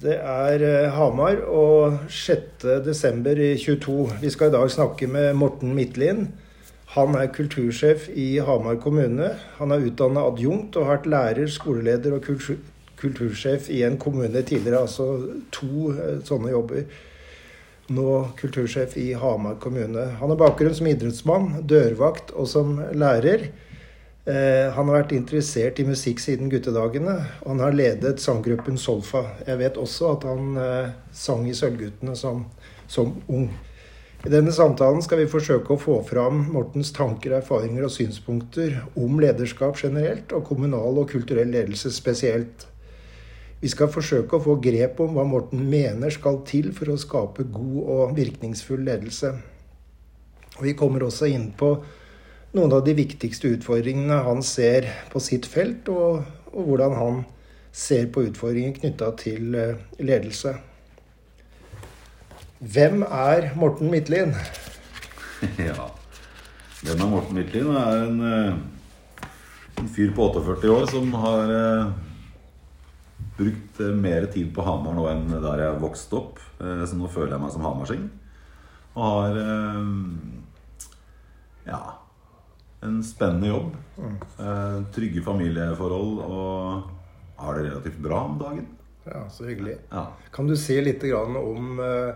Det er eh, Hamar og 6. desember i 22. Vi skal i dag snakke med Morten Midtlien. Han er kultursjef i Hamar kommune. Han er utdanna adjunkt og har vært lærer, skoleleder og kultur kultursjef i en kommune tidligere. Altså to eh, sånne jobber. Nå kultursjef i Hamar kommune. Han har bakgrunn som idrettsmann, dørvakt og som lærer. Eh, han har vært interessert i musikk siden guttedagene. Og han har ledet sanggruppen Solfa. Jeg vet også at han eh, sang i Sølvguttene som, som, ung. I denne samtalen skal vi forsøke å få fram Mortens tanker, erfaringer og synspunkter om lederskap generelt, og kommunal og kulturell ledelse spesielt. Vi skal forsøke å få grep om hva Morten mener skal til for å skape god og virkningsfull ledelse. Vi kommer også inn på noen av de viktigste utfordringene han ser på sitt felt, og, og hvordan han ser på utfordringer knytta til eh, ledelse. Hvem er Morten Midtlien? Ja. Hvem er Morten Midtlien? Er en, eh, en, fyr på 48 år som har eh, brukt mer tid på Hamar nå enn der jeg vokste opp. Så nå føler jeg meg som hamarsing. Og har ja, en spennende jobb. Trygge familieforhold og har det relativt bra om dagen. Ja, Så hyggelig. Ja. Kan du si litt om uh,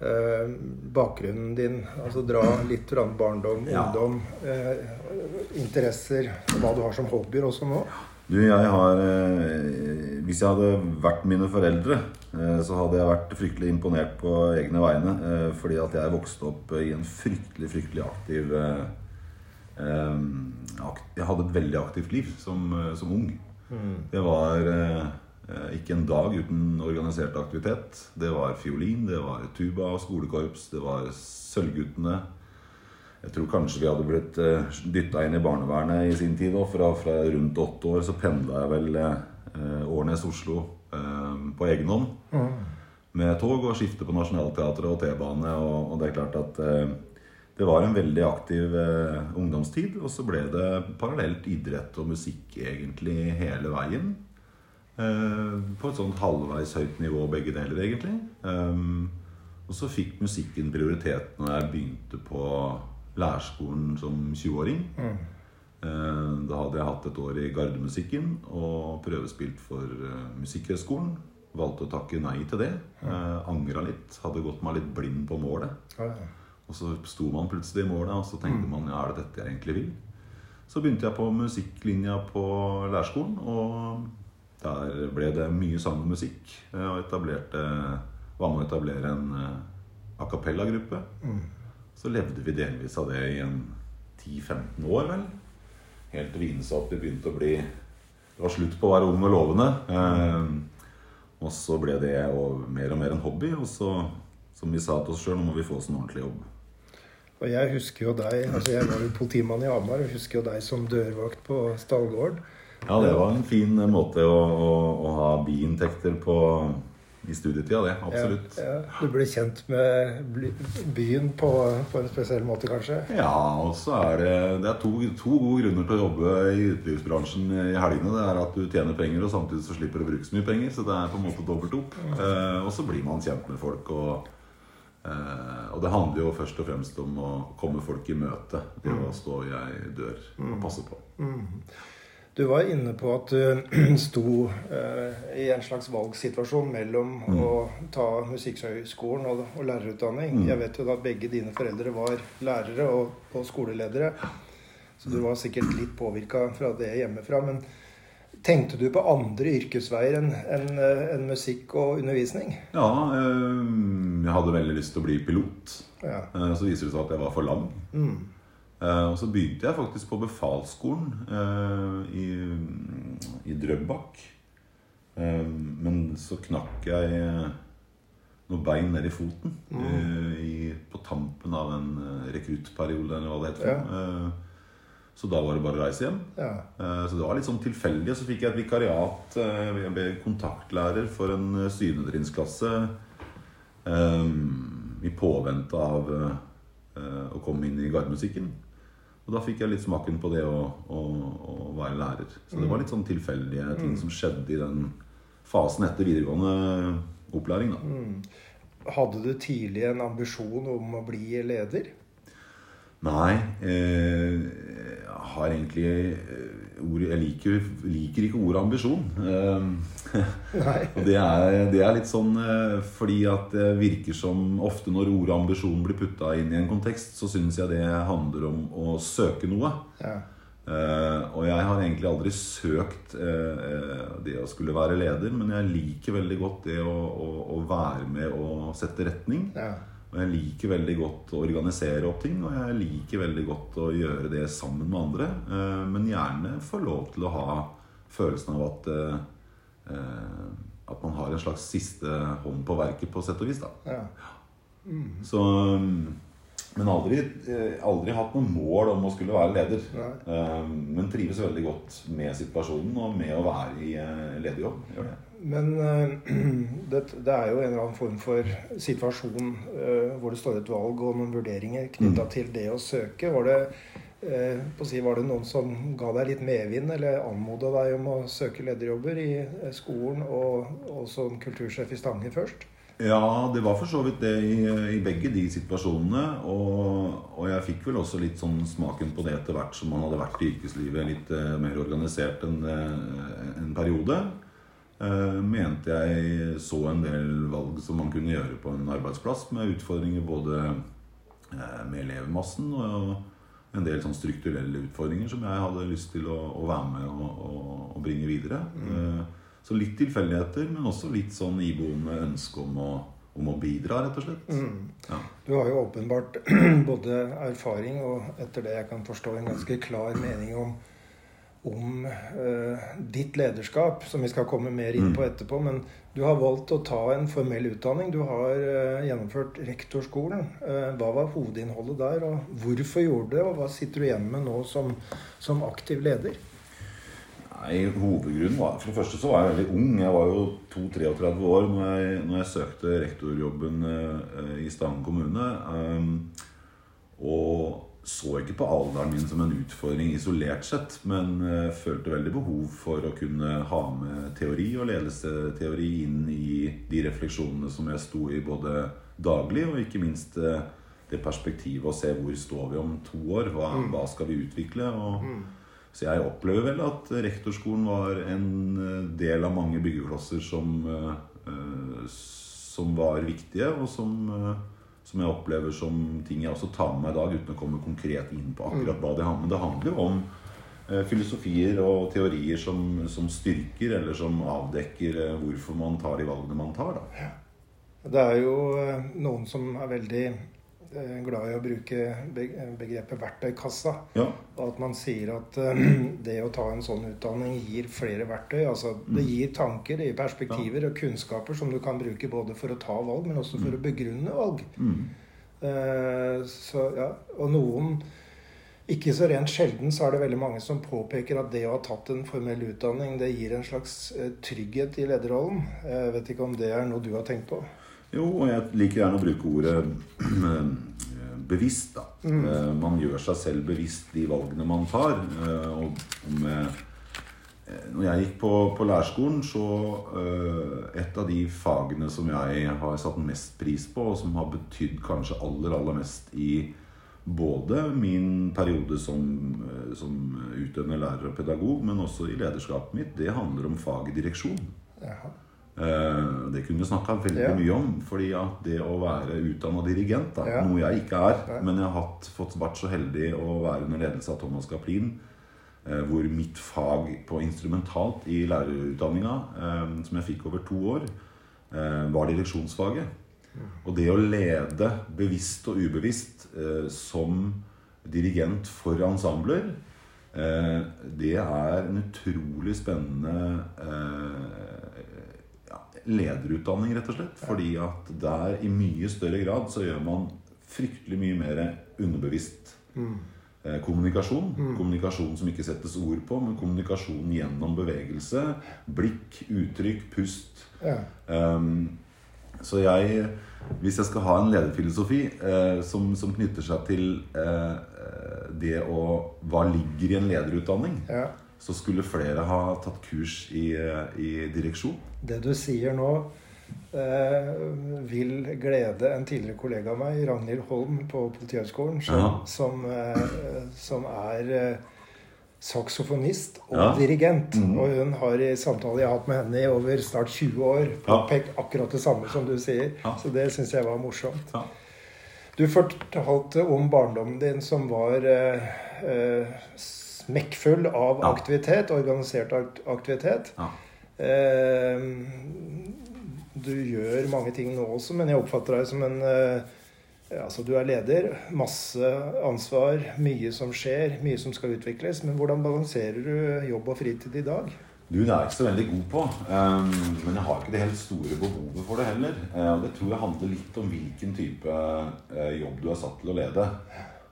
uh, bakgrunnen din? Altså Dra litt barndom, ja. ungdom, eh, interesser, hva du har som hobbyer også nå? Du, jeg har Hvis jeg hadde vært mine foreldre, så hadde jeg vært fryktelig imponert på egne vegne. Fordi at jeg vokste opp i en fryktelig, fryktelig aktiv Jeg hadde et veldig aktivt liv som, som ung. Mm. Det var Eh, ikke en dag uten organisert aktivitet. Det var fiolin, det var tuba og skolekorps, det var Sølvguttene. Jeg tror kanskje vi hadde blitt eh, dytta inn i barnevernet i sin tid. Fra, fra rundt åtte år så pendla jeg vel eh, Årnes-Oslo eh, på egen hånd. Mm. Med tog og skifte på Nationaltheatret og T-bane. Og, og, det er klart at eh, det var en veldig aktiv eh, ungdomstid. Og så ble det parallelt idrett og musikk egentlig hele veien. Eh, på et sånt halvveis høyt nivå, begge deler, egentlig. Um, og så fikk musikken prioritet når jeg begynte på lærerskolen som 20-åring. Mm. Eh, da hadde jeg hatt et år i gardemusikken og prøvespilt for uh, Musikkhøgskolen. Valgte å takke nei til det. Uh, Angra litt. Hadde gått meg litt blind på målet. Ja, ja. Og så sto man plutselig i målet, og så tenkte mm. man ja, er det dette jeg egentlig vil? Så begynte jeg på musikklinja på lærerskolen. og der ble det mye sang og musikk. Eh, og etablerte, var med å etablere en uh, a cappella-gruppe. Mm. Så levde vi delvis av det i en 10-15 år, vel. Helt til vi begynte å bli Det var slutt på å være ung og lovende. Eh, og så ble det og mer og mer en hobby. Og så, som vi sa til oss sjøl, nå må vi få oss en ordentlig jobb. Og jeg husker jo deg, altså jeg var jo politimann i Hamar, og husker jo deg som dørvakt på Stallgården. Ja, det var en fin måte å, å, å ha biinntekter på i studietida, det. Absolutt. Ja, ja. Du ble kjent med byen på, på, en spesiell måte, kanskje? Ja, og så er det, det er to, to, gode grunner til å jobbe i utelivsbransjen i helgene. Det er at du tjener penger, og samtidig så slipper du å bruke så mye penger. Så det er på en måte dobbelt opp. Mm. Eh, og så blir man kjent med folk. Og, eh, og det handler jo først og fremst om å komme folk i møte. Det å stå i ei dør og passe på. Du var inne på at du sto eh, i en slags valgsituasjon mellom mm. å ta Musikkhøgskolen og, og lærerutdanning. Mm. Jeg vet jo at begge dine foreldre var lærere og, og skoleledere. Så du var sikkert litt påvirka fra det hjemmefra. Men tenkte du på andre yrkesveier enn en, en musikk og undervisning? Ja, eh, jeg hadde veldig lyst til å bli pilot. Ja. Eh, så viser det seg at jeg var for lang. Mm. Uh, og så begynte jeg faktisk på befalsskolen i, i Drøbak. Uh, men så knakk jeg noe bein ned i foten mm. i, på tampen av en rekruttperiode, eller hva det heter. Ja. Så da var det bare å reise hjem. Ja. så det var litt sånn tilfeldig. Så fikk jeg et vikariat. jeg ble kontaktlærer for en syvendetrinnsklasse i påvente av å komme inn i gardemusikken. Og da fikk jeg litt smaken på det å, å, å være lærer. Så det var litt sånn tilfeldige ting mm. som skjedde i den fasen etter videregående opplæring. Da. Hadde du tidlig en ambisjon om å bli leder? Nei. Eh, jeg har egentlig eh, ord, Jeg liker, liker, ikke ordet ambisjon. Eh, og det er, det er, litt sånn eh, fordi at det virker som ofte når ordet ambisjon blir putta inn i en kontekst, så syns jeg det handler om å søke noe. Ja. Eh, og jeg har egentlig aldri søkt eh, det å skulle være leder, men jeg liker veldig godt det å, å, å være med og sette retning. Ja. Og jeg liker veldig godt å organisere opp ting, og jeg liker veldig godt å gjøre det sammen med andre. Eh, men gjerne få lov til å ha følelsen av at eh, at man har en slags siste hånd på verket, på sett og vis. Ja. Mm. Så Men aldri, eh, aldri, hatt noe mål om å skulle være leder. Nei. Men trives veldig godt med situasjonen og med å være i lederjobb. Gjør det. Men uh, det, det, er jo en eller annen form for situasjon uh, hvor det står et valg og noen vurderinger knytta mm. til det å søke. Var det, uh, si, var det, noen som ga deg litt medvind, eller anmoda deg om å søke lederjobber i skolen og, og som kultursjef i Stange først? Ja, det var for så vidt det i, i begge de situasjonene. Og, og, jeg fikk vel også litt sånn smaken på det etter hvert som man hadde vært i yrkeslivet litt mer organisert en, en periode. Eh, mente jeg så en del valg som man kunne gjøre på en arbeidsplass, med utfordringer både eh, med elevmassen og en del sånn strukturelle utfordringer som jeg hadde lyst til å, å være med og, og, og bringe videre. Mm. Eh, så litt tilfeldigheter, men også litt sånn iboende ønske om å, om å bidra, rett og slett. Mm. Ja. Du har jo åpenbart både erfaring og, etter det jeg kan forstå, en ganske klar mening om om uh, ditt lederskap, som vi skal komme mer inn på mm. etterpå. Men du har valgt å ta en formell utdanning. Du har uh, gjennomført rektorskolen. Uh, hva var hovedinnholdet der, og hvorfor gjorde du det? Og hva sitter du igjen med nå som, som aktiv leder? Nei, Hovedgrunnen var For det første så var jeg veldig ung. Jeg var jo 32-33 år når jeg, når jeg, søkte rektorjobben i Stange kommune. Um, og så ikke på alderen min som en utfordring isolert sett, men uh, følte veldig behov for å kunne ha med teori og ledelseteori inn i de refleksjonene som jeg sto i både daglig, og ikke minst uh, det perspektivet å se hvor står vi om to år. Hva, mm. hva skal vi utvikle? Og, mm. Så jeg opplever vel at rektorskolen var en eh, del av mange byggeklosser som, som var viktige, og som som jeg opplever som ting jeg også tar med meg i dag, uten å komme konkret inn på akkurat hva det handler om. Det handler jo om eh, filosofier og teorier som, som, styrker eller som avdekker eh, hvorfor man tar de valgene man tar. Da. Det er jo eh, noen som er veldig glad i å bruke begrepet verktøykassa. Ja. At man sier at det å ta en sånn utdanning gir flere verktøy. Altså det mm. gir tanker, det gir perspektiver og kunnskaper som du kan bruke både for å ta valg, men også for mm. å begrunne valg. Mm. Uh, så, ja. Og noen ikke så rent sjelden så er det veldig mange som påpeker at det å ha tatt en formell utdanning, det gir en slags trygghet i lederrollen. Jeg vet ikke om det er noe du har tenkt på? Jo, og jeg liker gjerne å bruke ordet eh, bevisst. da. Mm. Eh, man gjør seg selv bevisst de valgene man tar. Eh, og med, når jeg gikk på, på lærerskolen, så Et av de fagene som jeg har satt mest pris på, og som har betydd kanskje aller, aller mest i både min periode som, som utøvende lærer og pedagog, men også i lederskapet mitt, det handler om faget direksjon. Jaha. Eh, det kunne vi snakka veldig ja. mye om. fordi at det å være utdanna dirigent, da, ja. noe jeg ikke er, Nei. men jeg har hatt, fått vært så heldig å være under ledelse av Thomas Caplin, eh, hvor mitt fag på instrumentalt i lærerutdanninga, eh, som jeg fikk over to år, var direksjonsfaget. Mm. Og det å lede bevisst og ubevisst som dirigent for ensembler, det er en utrolig spennende lederutdanning, rett og slett. Fordi at der i mye større grad så gjør man fryktelig mye mer underbevisst mm. eh, kommunikasjon. Mm. Kommunikasjon som ikke settes ord på, men kommunikasjon gjennom bevegelse. Blikk, uttrykk, pust. Ja. Um, så jeg Hvis jeg skal ha en lederfilosofi eh, som, som, knytter seg til eh, det å Hva ligger i en lederutdanning? Ja så skulle flere ha tatt kurs i, i direksjon. Det du sier nå, eh, vil glede en tidligere kollega av meg, Ragnhild Holm på Politihøgskolen, som, som, eh, som er eh, saksofonist og Ja. dirigent. Mhm. Og hun har i samtaler jeg har hatt med henne i over snart 20 år, Ja. akkurat det samme som du sier. Ja. Så det syns jeg var morsomt. Du fortalte om barndommen din som var eh, eh, smekkfull av Ja. aktivitet, organisert aktivitet. Ja. Eh, du gjør mange ting nå også, men jeg oppfatter deg som en eh, Altså, du er leder. Masse ansvar, mye som skjer, mye som skal utvikles. Men hvordan balanserer du jobb og fritid i dag? Du, det er jeg ikke så veldig god på. Um, men jeg har ikke det helt store behovet for det heller. Uh, det tror jeg handler litt om hvilken type uh, jobb du er satt til å lede.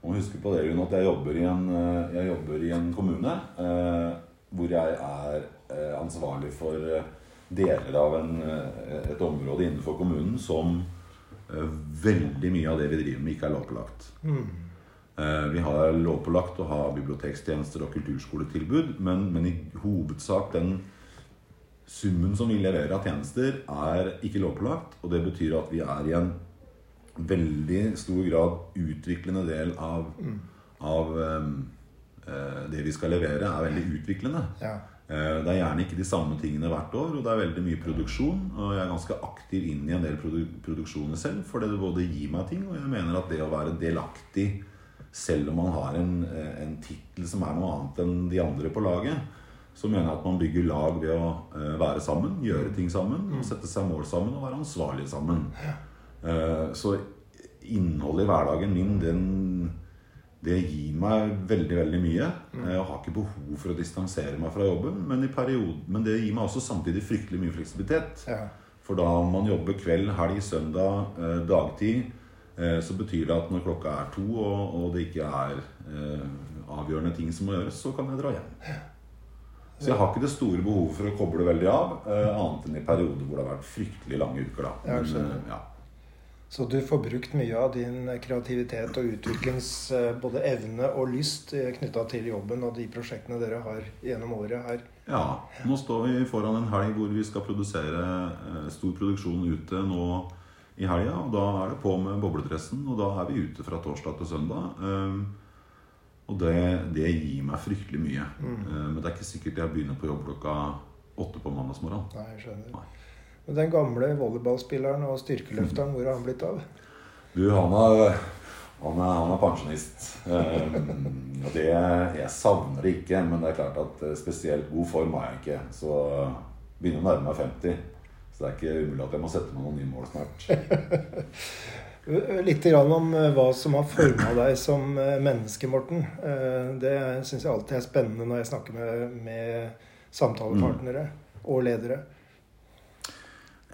Og husk på det, Rune, at jeg jobber i en, jeg jobber i en kommune eh, hvor jeg er uh, ansvarlig for uh, deler av en, et område innenfor kommunen som eh, veldig mye av det vi driver med, ikke er lovpålagt. Eh, Vi har lovpålagt å ha bibliotekstjenester og kulturskoletilbud, men, men i hovedsak den summen som vi leverer av tjenester, er ikke lovpålagt. Og det betyr at vi er i en veldig stor grad utviklende del av, av um, eh, det vi skal levere, er veldig utviklende. Ja. Eh, Det er gjerne ikke de samme tingene hvert år, og det er veldig mye produksjon. Og jeg er ganske aktiv inn i en del produ produksjoner selv, for det både gir meg ting, og jeg mener at det å være delaktig, selv om man har en, eh, en tittel som er noe annet enn de andre på laget, så mener jeg at man bygger lag ved å være sammen, gjøre ting sammen, og sette seg mål sammen og være ansvarlig sammen. Eh, Så innholdet i hverdagen min, den det gir meg veldig veldig mye. Jeg har ikke behov for å distansere meg fra jobben, men, i period, men det gir meg også samtidig fryktelig mye fleksibilitet. Ja. For da man jobber kveld, helg, søndag, eh, dagtid, eh, så betyr det at når klokka er to og, og det ikke er eh, avgjørende ting som må gjøres, så kan jeg dra hjem. Så jeg har ikke det store behovet for å koble veldig av, eh, annet enn i perioder hvor det har vært fryktelig lange uker. da. Men, eh, ja. Så du får brukt mye av din kreativitet og utviklings eh, både evne og lyst knytta til jobben og de prosjektene dere har gjennom året her. Ja, nå står vi foran en helg hvor vi skal produsere eh, stor produksjon ute nå i helga. Og da er det på med bobledressen, og da er vi ute fra torsdag til søndag. Um, og det, det gir meg fryktelig mye. Mm. men det er ikke sikkert jeg begynner på jobb klokka åtte på mandagsmorgen. Nei, jeg skjønner. Nei. Men den gamle volleyballspilleren og styrkeløfteren, hvor har han blitt av? Du, han er, han er, han er pensjonist. Um, det, jeg savner det ikke, men det er klart at eh, spesielt god form har jeg ikke. Så begynner å nærme meg 50. Så det er ikke umulig at jeg må sette meg noen nye mål snart. Litt grann om eh, hva som har forma deg som menneske, Morten. Det syns jeg alltid er spennende når jeg snakker med, med samtalepartnere og ledere.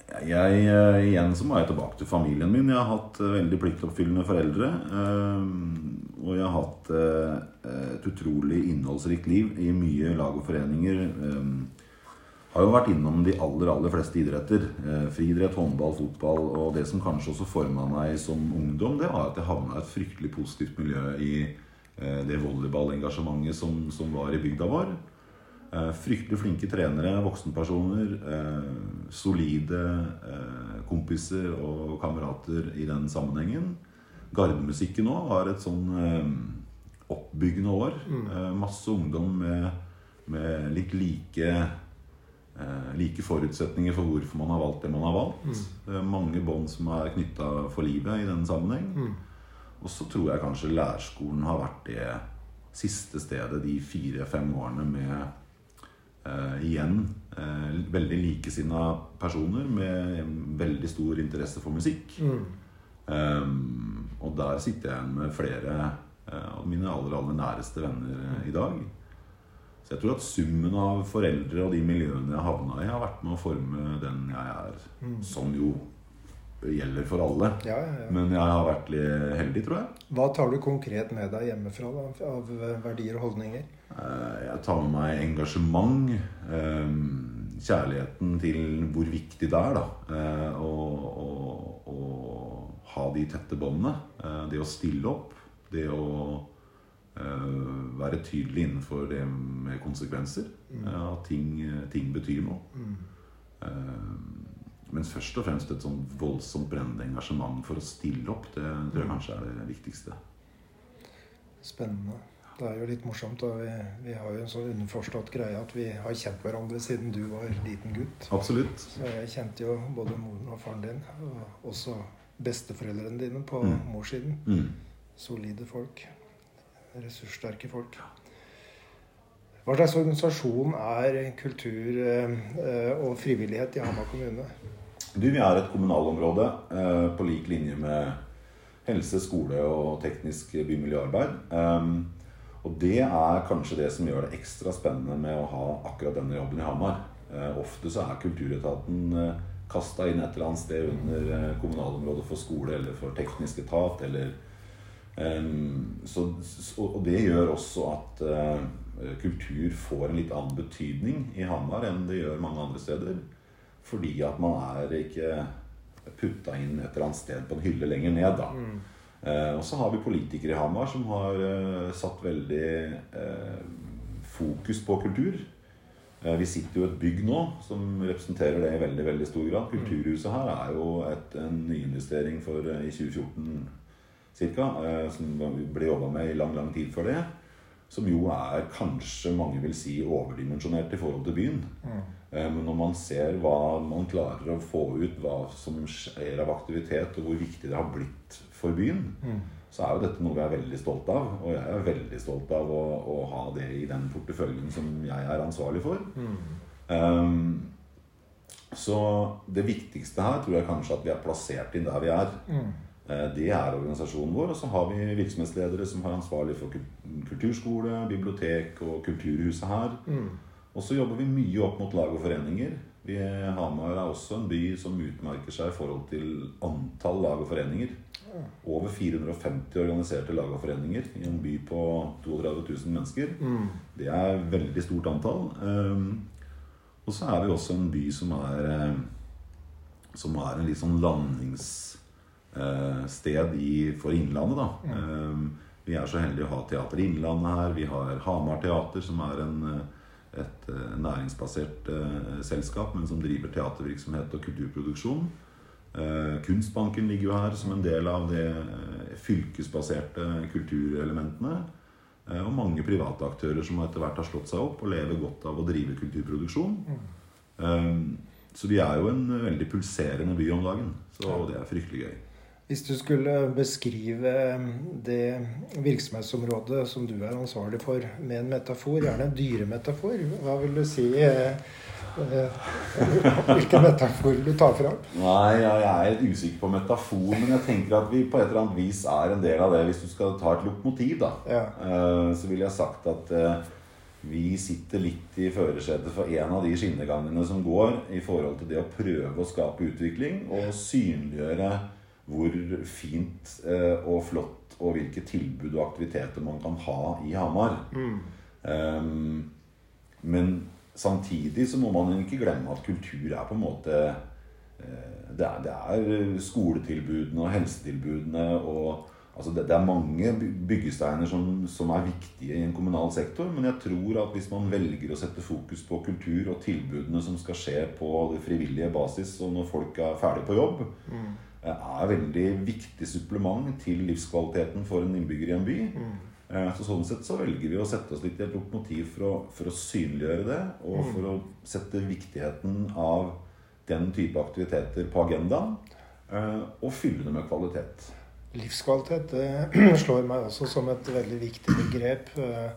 Jeg, eh, igjen så må jeg tilbake til familien min. Jeg har hatt eh, veldig pliktoppfyllende foreldre. eh, Og jeg har hatt et utrolig innholdsrikt liv i mye lag og foreninger. Har jo vært innom de aller, aller fleste idretter. Friidrett, håndball, fotball. Og det som kanskje også forma meg som ungdom, det var at jeg havna i et fryktelig positivt miljø i det volleyballengasjementet som, som var i bygda vår. Eh, fryktelig flinke trenere, voksenpersoner. Eh, solide eh, kompiser og kamerater i den sammenhengen. Gardemusikken òg var et sånn oppbyggende år. Eh, masse ungdom med, med litt like like forutsetninger for hvorfor man har valgt det man har valgt. Eh, mange bånd som er knytta for livet i denne sammenheng. Og så tror jeg kanskje lærerskolen har vært det siste stedet de fire-fem årene med igjen eh, veldig likesinna personer med veldig stor interesse for musikk. Um, og der sitter jeg igjen med flere eh, av mine aller, aller næreste venner eh, i dag. Så jeg tror at summen av foreldre og de miljøene jeg havna i, har vært med å forme den jeg er. Som jo gjelder for alle. Ja, ja, ja. Men jeg har vært litt heldig, tror jeg. Hva tar du konkret med deg hjemmefra da, av eh, verdier og holdninger? Eh, Jeg tar med meg engasjement. eh, Kjærligheten til hvor viktig det er da, å, ha de tette båndene. Det å stille opp. Det å være tydelig innenfor det med konsekvenser. Eh, At ting, ting betyr noe. Eh, men først og fremst et sånn voldsomt brennende engasjement for å stille opp. Det tror jeg kanskje er det viktigste. Spennende. Det er jo litt morsomt. da Vi, vi har jo en sånn underforstått greie at vi har kjent hverandre siden du var liten gutt. Absolutt. Så jeg kjente jo både moren og faren din, og også besteforeldrene dine på Mm. morssiden. Mm. Solide folk. Ressurssterke folk. Hva slags organisasjon er kultur eh, og frivillighet i Hamar kommune? Du, vi er et kommunalområde eh, på lik linje med helse, skole og teknisk bymiljøarbeid. Um, og det er kanskje det som gjør det ekstra spennende med å ha akkurat denne jobben i Hamar. Eh, ofte så er Kulturetaten eh, kasta inn et eller annet sted under eh, kommunalområdet for skole eller for teknisk etat. Eller, um, så, og det gjør også at eh, kultur får en litt annen betydning i Hamar enn det gjør mange andre steder. Fordi at man er ikke putta inn et eller annet sted på en hylle lenger ned. da. Eh, og så har vi politikere i Hamar som har eh, satt veldig eh, fokus på kultur. Eh, vi sitter jo i et bygg nå som representerer det i veldig veldig stor grad. Kulturhuset her er jo et, en nyinvestering for, eh, i 2014 ca. Eh, som ble jobba med i lang, lang tid før det. Som jo er kanskje mange vil si overdimensjonert i forhold til byen. Mm. Men når man ser hva man klarer å få ut, hva som skjer av aktivitet, og hvor viktig det har blitt for byen, så er jo dette noe vi er veldig stolt av. Og jeg er veldig stolt av å, å ha det i den porteføljen som jeg er ansvarlig for. Um, så det viktigste her tror jeg kanskje at vi er plassert inn der vi er. Eh, Det er organisasjonen vår. Og så har vi virksomhetsledere som har ansvarlig for kulturskole, bibliotek og kulturhuset her. Og så jobber vi mye opp mot lag og foreninger. Vi, Hamar er også en by som utmerker seg i forhold til antall lag og foreninger. Over 450 organiserte lag og foreninger i en by på 32 000 mennesker. Det er et veldig stort antall. Um, og så er vi også en by som er eh, Som er en litt sånn landingssted i, for Innlandet, da. Um, vi er så heldige å ha Teater Innlandet her. Vi har Hamar Teater, som er en, eh, et eh, næringsbasert eh, selskap, men som driver teatervirksomhet og kulturproduksjon. Eh, Kunstbanken ligger jo her som en del av de eh, fylkesbaserte kulturelementene. Eh, Og mange private aktører som etter hvert har slått seg opp og lever godt av å drive kulturproduksjon. Eh, Så vi er jo en veldig pulserende by om dagen. Så det er fryktelig gøy. Hvis du skulle beskrive det virksomhetsområdet som du er ansvarlig for, med en metafor, gjerne en dyremetafor, hva vil du si? eh, eh, Hvilken metafor vil du ta fram? Nei, ja, jeg er usikker på metafor, men jeg tenker at vi på et eller annet vis er en del av det. Hvis du skal ta et lokomotiv, da, Ja. eh, så ville jeg sagt at vi sitter litt i førersetet for en av de skinnegangene som går, i forhold til det å prøve å skape utvikling og synliggjøre hvor fint eh, og flott og hvilke tilbud og aktiviteter man kan ha i Hamar. Um, men samtidig så må man ikke glemme at kultur er på en måte eh, det er, det er skoletilbudene og helsetilbudene og altså det, det er mange byggesteiner som, som er viktige i en kommunal sektor. Men jeg tror at hvis man velger å sette fokus på kultur og tilbudene som skal skje på det frivillige basis, og når folk er ferdig på jobb, eh, er veldig viktig supplement til livskvaliteten for en innbygger i en by. Mm. Så sånn sett så velger vi å sette oss litt i et lokomotiv for å, for å synliggjøre det, og for å sette viktigheten av den type aktiviteter på agendaen, eh, og fylle det med kvalitet. Livskvalitet det slår meg også som et veldig viktig begrep eh,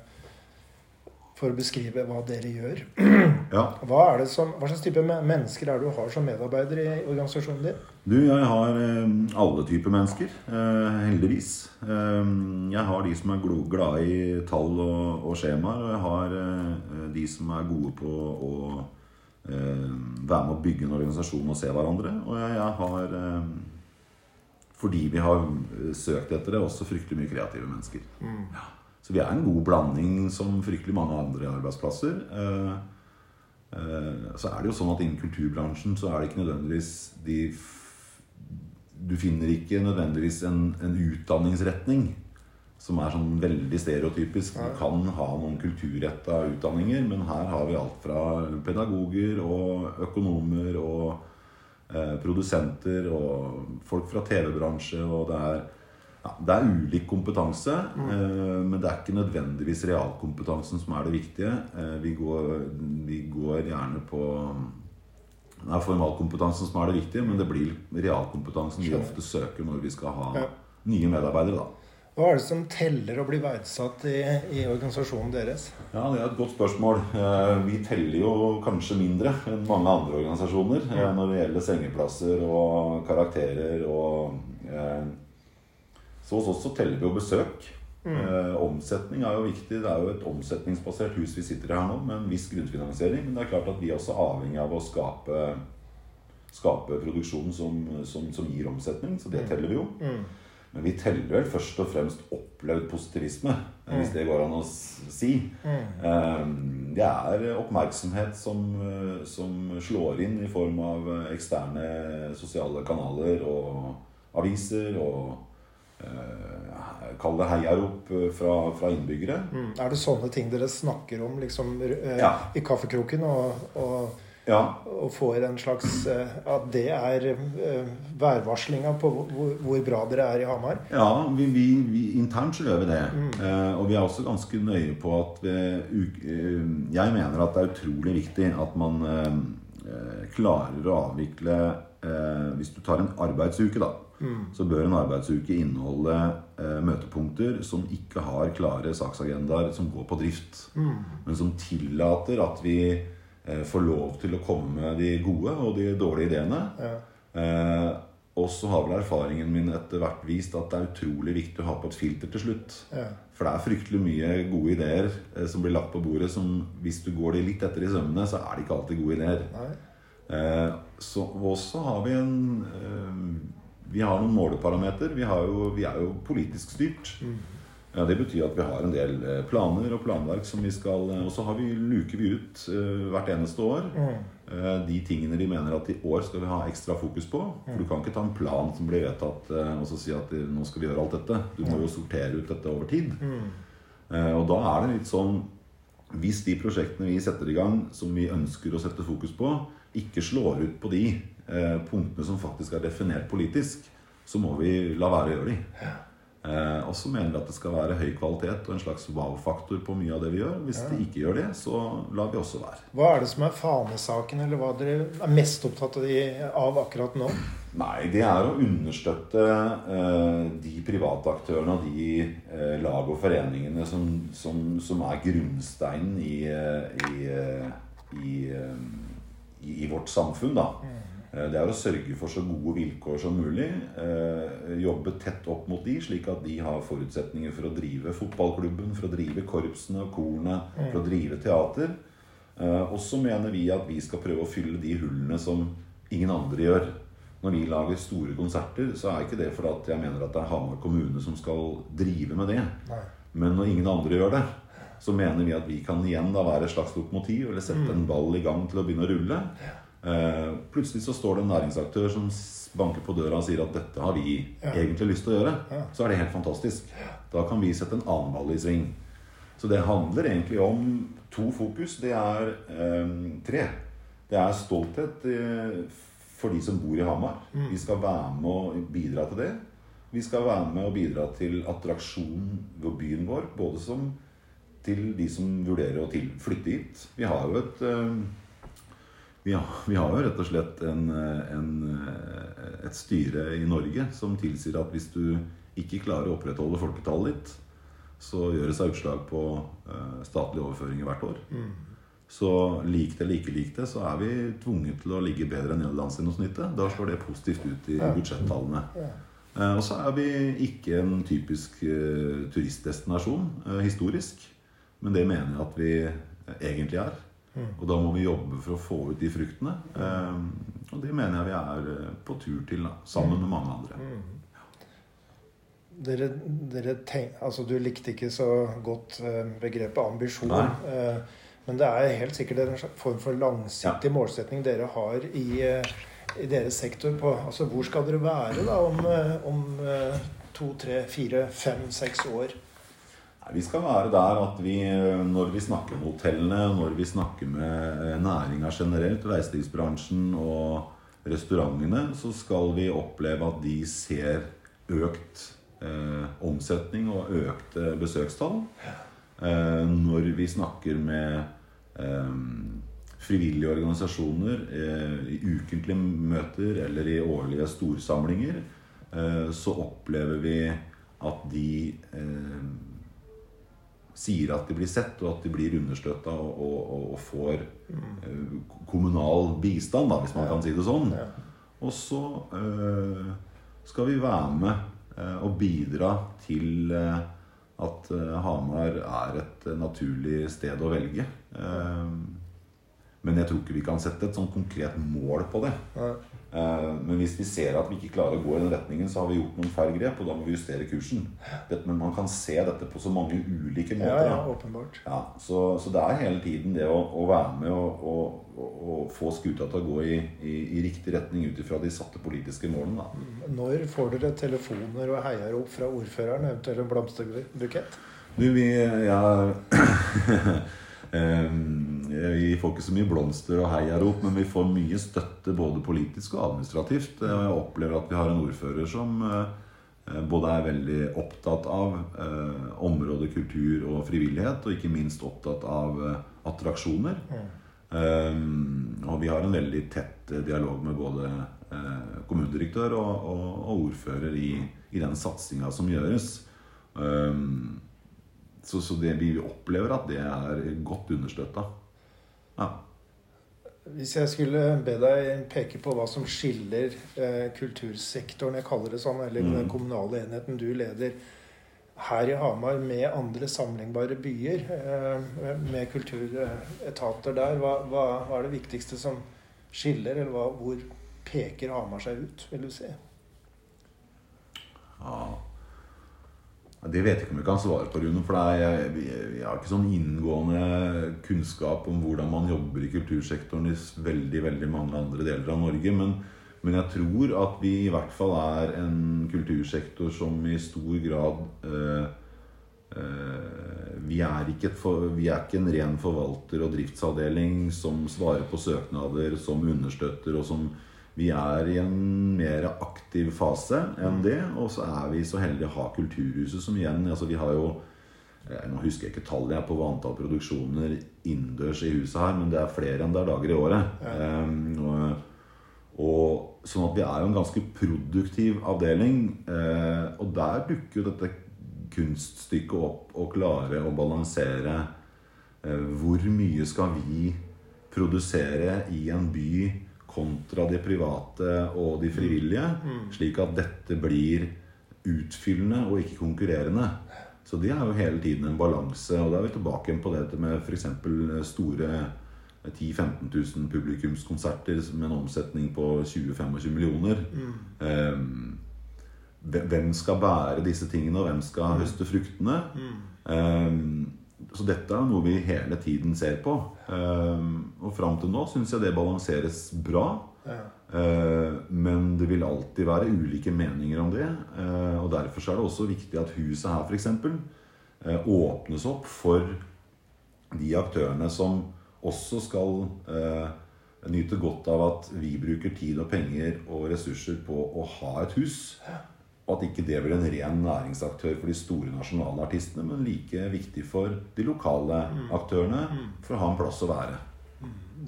for å beskrive hva dere gjør. Ja. Hva, er det som, hva slags type mennesker er det du har som medarbeider i organisasjonen din? Du, jeg har eh, alle typer mennesker, eh, heldigvis. Eh, jeg har de som er glade i tall og, og skjemaer, og jeg har de som er gode på å eh, være med å bygge en organisasjon og se hverandre. Og jeg, jeg har, fordi vi har søkt etter det, også fryktelig mye kreative mennesker. Ja. Så vi er en god blanding som fryktelig mange andre arbeidsplasser. Så er det jo sånn at innen kulturbransjen så er det ikke nødvendigvis de Du finner ikke nødvendigvis en, en utdanningsretning som er sånn veldig stereotypisk. Du kan ha noen kulturretta utdanninger, men her har vi alt fra pedagoger og økonomer og eh, produsenter og folk fra TV-bransje. og det er, ja, det er ulik kompetanse, eh, men det er ikke nødvendigvis realkompetansen som er det viktige. Eh, vi, går, vi går gjerne på det er formalkompetansen som er det viktige, men det blir realkompetansen vi ofte søker når vi skal ha nye medarbeidere. da. Hva er det som teller å bli verdsatt i, i organisasjonen deres? Ja, Det er et godt spørsmål. Eh, Vi teller jo kanskje mindre enn mange andre organisasjoner ja. når det gjelder sengeplasser og karakterer. og eh, Så hos oss så teller vi jo besøk. Eh, omsetning er jo viktig. Det er jo et omsetningsbasert hus vi sitter i her nå, med en viss grunnfinansiering. Men det er klart at vi er også avhengig av å skape, skape produksjon som, som, som gir omsetning. Så det teller vi jo. Men vi teller vel først og fremst opplevd positivisme, hvis det går an å si. Mm. Det er oppmerksomhet som, som slår inn i form av eksterne sosiale kanaler og aviser og Kall det heiarop fra, fra innbyggere. Mm. Er det sånne ting dere snakker om liksom, eh, Ja. i kaffekroken? Og, og, Ja, og får en slags eh, At det er eh, værvarslinga på hvor, hvor bra dere er i Hamar? Ja, vi, vi, vi, internt så gjør vi det. Eh, og vi er også ganske nøye på at vi, eh, Jeg mener at det er utrolig viktig at man eh, eh, klarer å avvikle eh, Hvis du tar en arbeidsuke, da, så bør en arbeidsuke inneholde eh, møtepunkter som ikke har klare saksagendaer som går på drift, men som tillater at vi eh, får lov til å komme med de gode og de dårlige ideene. Ja. Eh, og så har vel erfaringen min etter hvert vist at det er utrolig viktig å ha på et filter til slutt. Ja. For det er fryktelig mye gode ideer eh, som blir lagt på bordet, som hvis du går de litt etter i sømmene, så er det ikke alltid gode ideer. Eh, så også har vi en eh, Vi har noen måleparameter. Vi, har jo, vi er jo politisk styrt. Ja, det betyr at vi har en del eh, planer og planverk som vi skal eh, Og så har vi, luker vi ut uh, hvert eneste år eh, de tingene de mener at i år skal vi ha ekstra fokus på. For du kan ikke ta en plan som blir vedtatt uh, og så si at nå skal vi gjøre alt dette. Du må jo sortere ut dette over tid. Eh, og da er det litt sånn Hvis de prosjektene vi setter i gang som vi ønsker å sette fokus på, ikke slår ut på de eh, punktene som faktisk er definert politisk, så må vi la være å gjøre de. Eh, og så mener vi at det skal være høy kvalitet og en slags wow-faktor på mye av det vi gjør. Hvis det ikke gjør det, så lar vi også være. Hva er det som er fanesaken, eller hva dere er mest opptatt av, akkurat nå? Nei, det er å understøtte eh, de private aktørene og de eh, lag og foreningene som, som, som er grunnsteinen i, eh, i, eh, i, i, vårt samfunn. Da. Eh, Det er å sørge for så gode vilkår som mulig. Eh, jobbe tett opp mot de, slik at de har forutsetninger for å drive fotballklubben, for å drive korpsene og korene, for å drive teater. Eh, Og så mener vi at vi skal prøve å fylle de hullene som ingen andre gjør. Når vi lager store konserter, så er ikke det fordi at jeg mener at det er Hamar kommune som skal drive med det. Men når ingen andre gjør det, så mener vi at vi kan igjen da være et slags lokomotiv, eller sette en ball i gang til å begynne å rulle. Eh, plutselig så står det en næringsaktør som banker på døra og sier at dette har vi Ja. egentlig lyst til å gjøre. Ja. Så er det helt fantastisk. Da kan vi sette en annen ball i sving. Så det handler egentlig om to fokus. Det er eh, tre. Det er stolthet eh, for de som bor i Hamar. Vi skal være med og bidra til det. Vi skal være med og bidra til attraksjonen ved byen vår, både som til de som vurderer å flytte hit. Vi har jo et eh, vi har, vi har jo rett og slett en, en, eh, et styre i Norge som tilsier at hvis du ikke klarer å opprettholde folketallet ditt, så gjør det seg utslag på eh, statlige overføringer hvert år. Så lik det eller ikke lik det, så er vi tvunget til å ligge bedre enn nederlandsgjennomsnittet. Da slår det positivt ut i budsjettallene. Eh, og så er vi ikke en typisk turistdestinasjon historisk. Men det mener jeg at vi egentlig er. Og da må vi jobbe for å få ut de fruktene. Eh, og det mener jeg vi er eh, på tur til, da, sammen med mange andre. Dere, dere tenk, altså Du likte ikke så godt eh, begrepet ambisjon. Nei. eh, men det er helt sikkert en form for langsiktig målsetning dere har i, i deres sektor. På, altså Hvor skal dere være da om, om to, tre, fire, fem, seks år? Vi skal være der at vi, eh, når vi snakker med hotellene, når vi snakker med eh, næringa generelt, reiselivsbransjen og restaurantene, så skal vi oppleve at de ser økt eh, omsetning og økte besøkstall. Eh, når vi snakker med eh, frivillige organisasjoner eh, i ukentlige møter eller i årlige storsamlinger, eh, så opplever vi at de eh, sier at de blir sett, og at de blir understøtta og, og, og, får mm. kommunal bistand, da, hvis man kan si det sånn. Og så øh, skal vi være med øh, og bidra til øh, at Hamar er et naturlig sted å velge. Men jeg tror ikke vi kan sette et sånn konkret mål på det. Nei. Eh, Men hvis vi ser at vi ikke klarer å gå i den retningen, så har vi gjort noen feil grep, og da må vi justere kursen. Men man kan se dette på så mange ulike måter. ja, ja åpenbart. Ja, så, så det er hele tiden det å, å være med og, og, og, få skuta til å gå i, i, i riktig retning ut ifra de satte politiske målene. Da. Når får dere telefoner og heiarop fra ordføreren, eventuelt en blomsterbukett? Du, vi jeg, Vi får ikke så mye blomster og heiarop, men vi får mye støtte både politisk og administrativt. Og Jeg opplever at vi har en ordfører som eh, både er veldig opptatt av eh, området kultur og frivillighet, og ikke minst opptatt av eh, attraksjoner. Um, og vi har en veldig tett eh, dialog med både eh, kommunedirektør og, ordfører i, i den satsinga som gjøres. Um, så, så det vi opplever at det er godt understøtta. Ja. Hvis jeg skulle be deg peke på hva som skiller eh, kultursektoren, jeg kaller det sånn, eller den kommunale enheten du leder, her i Hamar med andre sammenlignbare byer, eh, med kulturetater der, hva, hva, hva er det viktigste som skiller, eller hva, hvor peker Hamar seg ut, vil du si? Ja. Det vet jeg ikke om jeg kan svare på, Rune. For jeg, jeg, har ikke sånn inngående kunnskap om hvordan man jobber i kultursektoren i veldig veldig mange andre deler av Norge. Men, men jeg tror at vi i hvert fall er en kultursektor som i stor grad eh, eh, vi, er for, vi er ikke en ren forvalter- og driftsavdeling som svarer på søknader, som understøtter og som vi er i en mer aktiv fase enn det. Og så er vi så heldige å ha Kulturhuset som igjen altså Vi har jo eh, Nå husker jeg ikke tallet jeg på hva antall produksjoner innendørs i huset her, men det er flere enn det er dager i året. Em, og, og Sånn at vi er jo en ganske produktiv avdeling. Uh, og der dukker jo dette kunststykket opp å klare å balansere uh, hvor mye skal vi produsere i en by kontra de private og de frivillige, slik at dette blir utfyllende og ikke konkurrerende. Så det er jo hele tiden en balanse. Og da er vi tilbake på dette med f.eks. store 10 000-15 000 publikumskonserter med en omsetning på 20-25 millioner. Mm. hvem skal bære disse tingene, og hvem skal høste fruktene? Ehm, så dette er noe vi hele tiden ser på. Ehm, og fram til nå syns jeg det balanseres bra. Ja. Eh, Men det vil alltid være ulike meninger om det. eh, Og derfor er det også viktig at huset her f.eks. åpnes opp for de aktørene som også skal eh, nyte godt av at vi bruker tid og penger og ressurser på å ha et hus. Og at ikke det blir en ren næringsaktør for de store nasjonale artistene, men like viktig for de lokale aktørene for å ha en plass å være.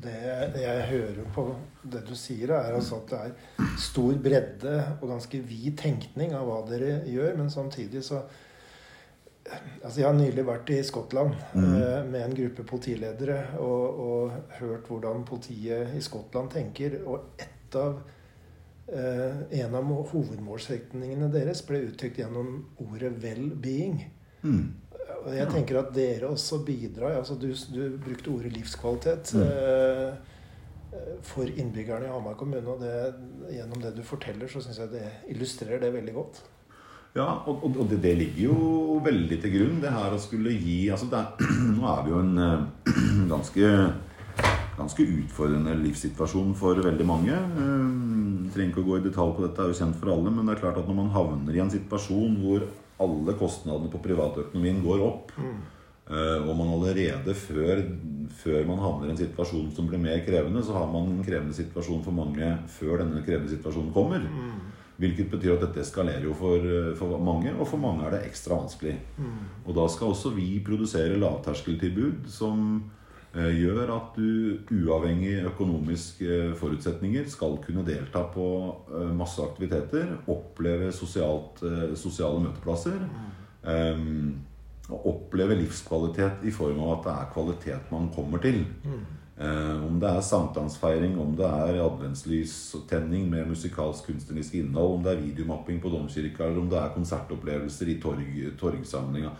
Det, det jeg hører på det du sier, er altså at det er stor bredde og ganske vid tenkning av hva dere gjør, men samtidig så Altså, jeg har nylig vært i Skottland eh, med en gruppe politiledere og, og hørt hvordan politiet i Skottland tenker. Og et av en av hovedmålsetningene deres ble uttrykt gjennom ordet 'well-being'. Mm. Jeg tenker at dere også bidrar altså du, du brukte ordet livskvalitet mm. eh, for innbyggerne i Hamar kommune. Og det, gjennom det du forteller, så syns jeg det illustrerer det veldig godt. Ja, og, og det, det ligger jo veldig til grunn, det her å skulle gi altså er, Nå er vi jo en eh, ganske, ganske utfordrende livssituasjon for veldig mange. Jeg trenger ikke å gå i detalj på dette, det er jo kjent for alle, men det er klart at når man havner i en situasjon hvor alle kostnadene på privatøkonomien går opp, mm. og man allerede før, før man havner i en situasjon som blir mer krevende, så har man en krevende situasjon for mange før denne krevende situasjonen kommer. Hvilket betyr at dette eskalerer jo for, for mange, og for mange er det ekstra vanskelig. Og da skal også vi produsere lavterskeltilbud som eh, gjør at du uavhengig økonomiske forutsetninger skal kunne delta på eh, masse aktiviteter, oppleve sosialt, eh, sosiale møteplasser. Um, oppleve livskvalitet i form av at det er kvalitet man kommer til. Eh, om det er sankthansfeiring, om det er adventslystenning med musikalsk kunstnerisk innhold, om det er videomapping på domkirka, eller om det er konsertopplevelser i torg, torgsamlinga.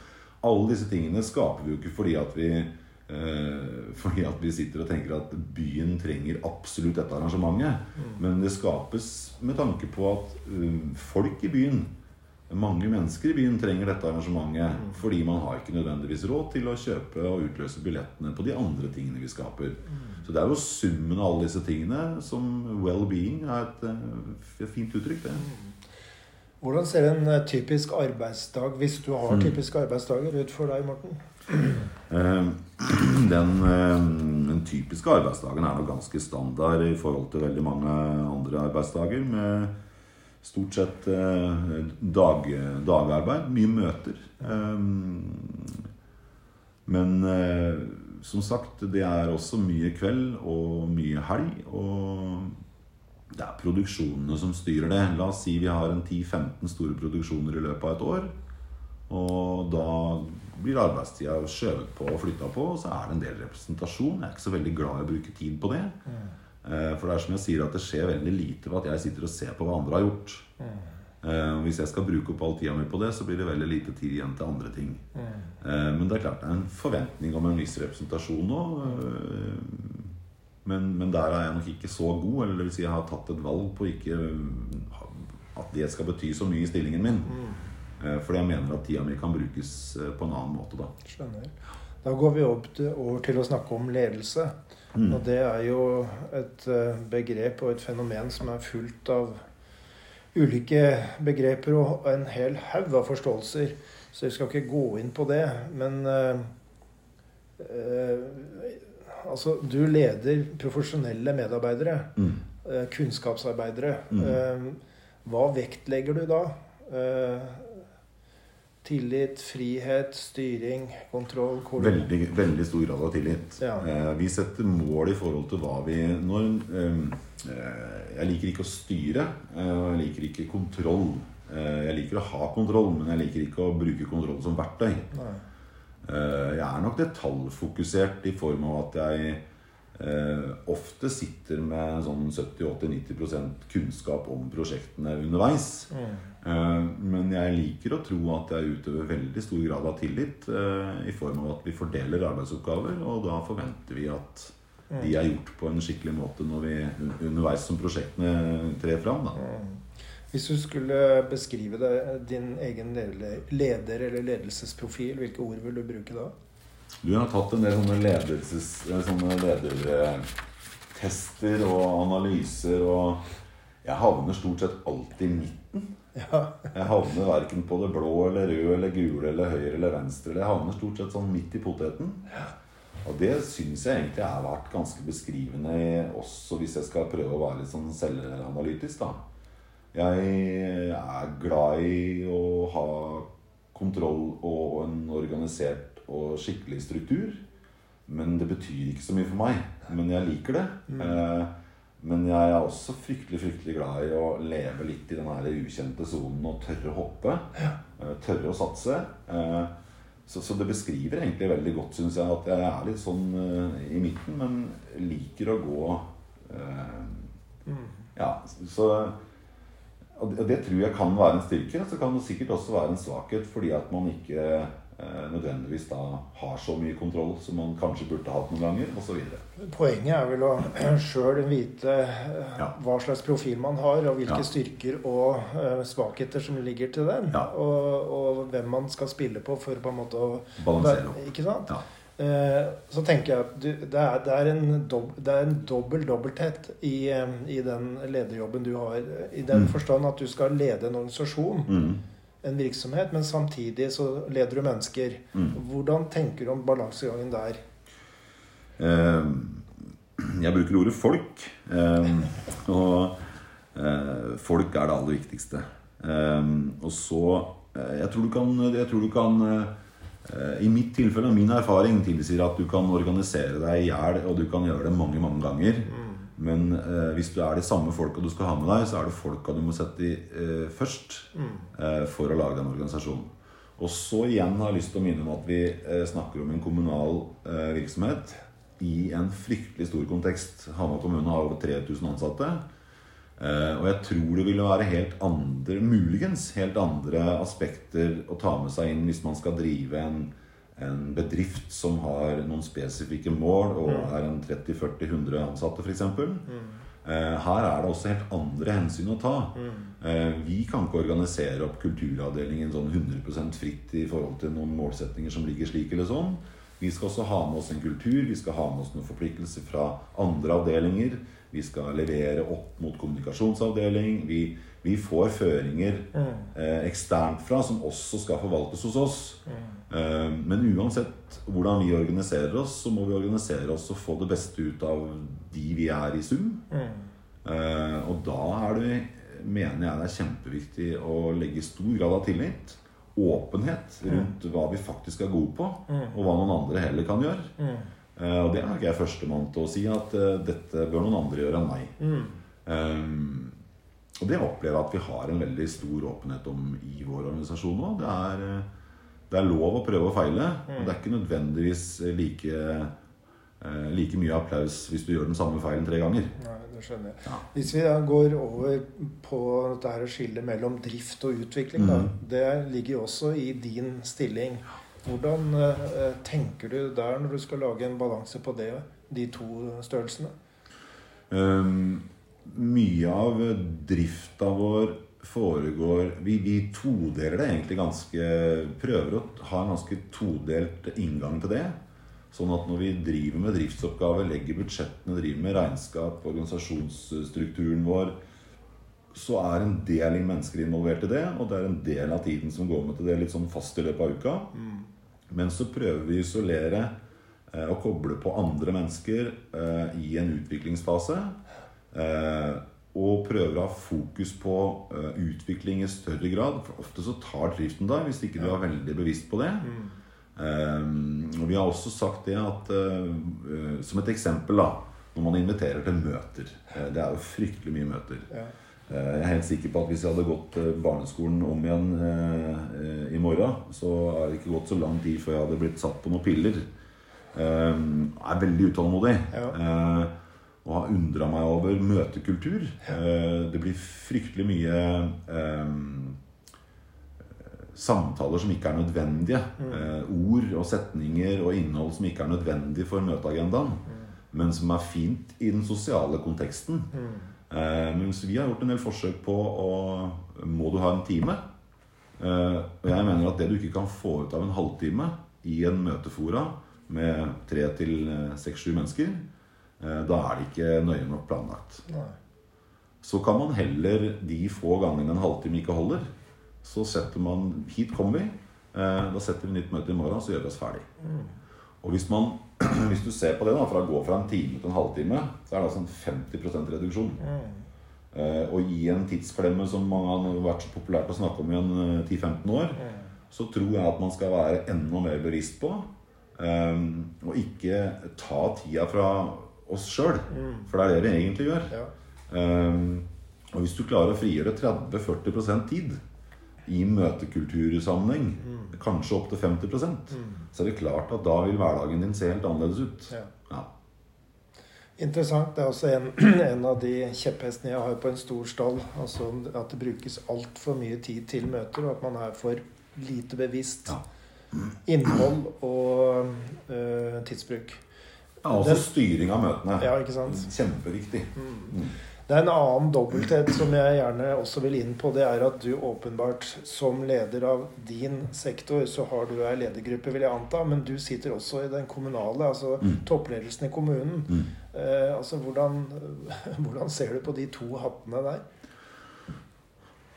Alle disse tingene skaper vi jo ikke fordi at vi eh, fordi at vi sitter og tenker at byen trenger absolutt dette arrangementet. Men det skapes med tanke på at um, folk i byen mange mennesker i byen trenger dette arrangementet fordi man har ikke nødvendigvis råd til å kjøpe og utløse billettene på de andre tingene vi skaper. Så det er jo summen av alle disse tingene som well-being er et, eh, fint uttrykk. det. Hvordan ser en eh, typisk arbeidsdag, hvis du har typiske arbeidsdager, ut for deg, Morten? Eh, Den, eh, den typiske arbeidsdagen er nok ganske standard i forhold til veldig mange andre arbeidsdager. Med stort sett eh, dag, dagarbeid. Mye møter. Eh, Men eh, som sagt, det er også mye kveld og mye helg. Og det er produksjonene som styrer det. La oss si vi har en 10-15 store produksjoner i løpet av et år. Og da blir arbeidstida skjøvet på og flytta på, og så er det en del representasjon. Jeg er ikke så veldig glad i å bruke tid på det. Mm. For det er som jeg sier, at det skjer veldig lite ved at jeg sitter og ser på hva andre har gjort. Mm. Hvis jeg skal bruke opp all tida mi på det, så blir det veldig lite tid igjen til andre ting. Mm. Men det er klart det er en forventning om en viss representasjon nå. Eh, Men, men der er jeg nok ikke så god. Eller det vil si jeg har tatt et valg på ikke at det skal bety så mye i stillingen min. Mm. Fordi jeg mener at tida mi kan brukes eh, på en annen måte da. Skjønner. Da går vi til, over til å snakke om ledelse. Mm. Og det er jo et eh, begrep og et fenomen som er fullt av ulike begreper og en hel haug av forståelser. Så jeg skal ikke gå inn på det. Men øh, eh, altså, du leder profesjonelle medarbeidere. Mm. eh, kunnskapsarbeidere. Mm. Eh, hva vektlegger du da? Eh, tillit, frihet, styring, kontroll? Veldig, veldig stor grad av tillit. Ja. Vi setter mål i forhold til hva vi når, Jeg liker ikke å styre, jeg liker ikke kontroll. Jeg liker å ha kontroll, men jeg liker ikke å bruke kontroll som verktøy. Nei. Eh, jeg er nok detaljfokusert i form av at jeg eh, ofte sitter med sånn 70-80-90% kunnskap om prosjektene underveis. Mm. Eh, Men jeg liker å tro at jeg utøver veldig stor grad av tillit i form av at vi fordeler arbeidsoppgaver, og da forventer vi at de er gjort på en skikkelig måte når vi underveis som prosjektene trer fram. Da. Hvis du skulle beskrive det, din egen leder, leder- eller ledelsesprofil, hvilke ord vil du bruke da? Du har tatt en del sånne, ledelses, eh, sånne ledertester og analyser, og jeg havner stort sett alltid i midten. Ja. Jeg havner verken på det blå eller røde eller gule eller høyre eller venstre. eller Jeg havner stort sett sånn midt i poteten. Og det syns jeg egentlig har vært ganske beskrivende også hvis jeg skal prøve å være litt sånn selvanalytisk. da. Jeg er glad i å ha kontroll og en organisert og skikkelig struktur. Men det betyr ikke så mye for meg. Men jeg liker det. Mm. men jeg er også fryktelig fryktelig glad i å leve litt i den her ukjente sonen og tørre å hoppe. eh, Tørre å satse. Eh, Så, så det beskriver egentlig veldig godt, syns jeg, at jeg er litt sånn eh, i midten, men liker å gå eh, Ja, så og det, tror jeg kan være en styrke. Så kan det sikkert også være en svakhet fordi at man ikke eh, nødvendigvis da har så mye kontroll som man kanskje burde hatt noen ganger, osv. Poenget er vel å sjøl vite eh, Ja. hva slags profil man har, og hvilke Ja. styrker og eh, svakheter som ligger til den. Ja. Og, og hvem man skal spille på for på en måte å Balansere opp. Ikke sant? Eh, Så tenker jeg at det, er, det, er en dob, det er en dobbel dobbelthet i, eh, i den lederjobben du har. I den Mm. forstand at du skal lede en organisasjon Mm. en virksomhet, men samtidig så leder du mennesker. Mm. Hvordan tenker du om balansegangen der? Eh, jeg bruker ordet folk. Eh, og eh, folk er det aller viktigste. Eh, og så eh, Jeg tror du kan, jeg tror du kan eh, I mitt tilfelle, og min erfaring tilsier at du kan organisere deg i hjel, og du kan gjøre det mange, mange ganger. Men eh, hvis du er de samme folka du skal ha med deg, så er det folka du må sette i eh, først eh, for å lage den organisasjonen. Og så igjen har jeg lyst til å minne om at vi eh, snakker om en kommunal eh, virksomhet i en fryktelig stor kontekst. Hamar kommune har over 3000 ansatte. Eh, og jeg tror det ville være helt andre, muligens helt andre aspekter å ta med seg inn hvis man skal drive en, en bedrift som har noen spesifikke mål og er en 30-40-100 ansatte f.eks. Eh, her er det også helt andre hensyn å ta. Eh, vi kan ikke organisere opp kulturavdelingen sånn 100% fritt i forhold til noen målsetninger som ligger slik eller sånn. Vi skal også ha med oss en kultur, vi skal ha med oss noen forpliktelser fra andre avdelinger. Vi skal levere opp mot kommunikasjonsavdeling. Vi, vi får føringer eh, eksternt fra som også skal forvaltes hos oss. Eh, men uansett hvordan vi organiserer oss, så må vi organisere oss og få det beste ut av de vi er i sum. Eh, og da er det, mener jeg det er kjempeviktig å legge stor grad av tillit. Åpenhet rundt hva vi faktisk er gode på, og hva noen andre heller kan gjøre. Eh, og det er nok jeg førstemann til å si at eh, dette bør noen andre gjøre enn meg. Um, og det opplever jeg at vi har en veldig stor åpenhet om i vår organisasjon nå. Det er, det er lov å prøve og feile, og det er ikke nødvendigvis like, like mye applaus hvis du gjør den samme feilen tre ganger. Nei, det skjønner jeg. Ja. Hvis vi da går over på dette her skillet mellom drift og utvikling, da. Mhm. Det ligger jo også i din stilling. Hvordan eh, tenker du der når du skal lage en balanse på det, de to størrelsene? Um, mye av drifta vår foregår vi, vi todeler det egentlig ganske Prøver å ha en ganske todelt inngang til det. Sånn at når vi driver med driftsoppgaver, legger budsjettene, driver med regnskap, organisasjonsstrukturen vår, så er en del mennesker involvert i det, og det er en del av tiden som går med til det litt sånn fast i løpet av uka. Men så prøver vi å isolere eh, og koble på andre mennesker eh, i en utviklingsfase. Eh, og prøver å ha fokus på eh, utvikling i større grad. For ofte så tar driften deg hvis ikke du er veldig bevisst på det. Eh, og vi har også sagt det at eh, Som et eksempel, da. Når man inviterer til møter. Eh, det er jo fryktelig mye møter. Ja. Eh, Jeg er helt sikker på at hvis jeg hadde gått barneskolen om igjen eh, i morgen, så er det ikke gått så lang tid før jeg hadde blitt satt på noen piller. Eh, Jeg er veldig utålmodig. Ja. eh, Og har undra meg over møtekultur. Det blir fryktelig mye eh, samtaler som ikke er nødvendige. Eh, ord og setninger og innhold som ikke er nødvendig for møteagendaen. Men som er fint i den sosiale konteksten. Eh, mens vi har gjort en del forsøk på å Må du ha en time? Eh, og jeg mener at det du ikke kan få ut av en halvtime i en møtefora med tre til seks-sju mennesker, eh, da er det ikke nøye nok planlagt. Nei. Så kan man heller de få gangene en halvtime ikke holder, så setter man Hit kommer vi. Eh, da setter vi nytt møte i morgen, så gjør vi oss ferdig. Og hvis, man, hvis du ser på det, da, fra å gå fra en time til en halvtime, så er det altså en 50 reduksjon. Eh, og i en tidsklemme som mange har vært så populært å snakke om i en eh, 10-15 år, så tror jeg at man skal være enda mer bevisst på eh, og ikke ta tida fra oss sjøl. For det er det vi egentlig gjør. Ja. Og hvis du klarer å frigjøre 30-40% tid i møtekultursammenheng, kanskje opptil 50% så er det klart at da vil hverdagen din se helt annerledes ut. Ja. Ja. Interessant. Det er også en, en av de kjepphestene jeg har på en stor stall. Altså at det brukes altfor mye tid til møter, og at man er for lite bevisst Ja. innhold og ø, tidsbruk. Ja, også styring av møtene. Ja, ikke sant? Kjempeviktig. Det er en annen dobbelthet som jeg gjerne også vil inn på. Det er at du åpenbart som leder av din sektor, så har du ei ledergruppe, vil jeg anta. Men du sitter også i den kommunale, altså toppledelsen i kommunen. Mm. Eh, altså hvordan, hvordan ser du på de to hattene der?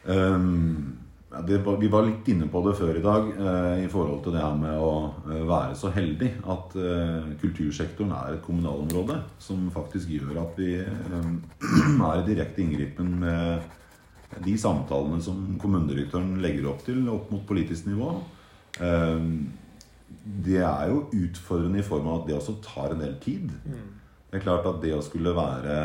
Um, det, vi var litt inne på det før i dag eh, i forhold til det her med å eh, være så heldig at eh, kultursektoren er et kommunalområde som faktisk gjør at vi eh, er i direkte inngripen med de samtalene som kommunedirektøren legger opp til opp mot politisk nivå. Eh, det er jo utfordrende i form av at det også tar en del tid. Det er klart at det å skulle være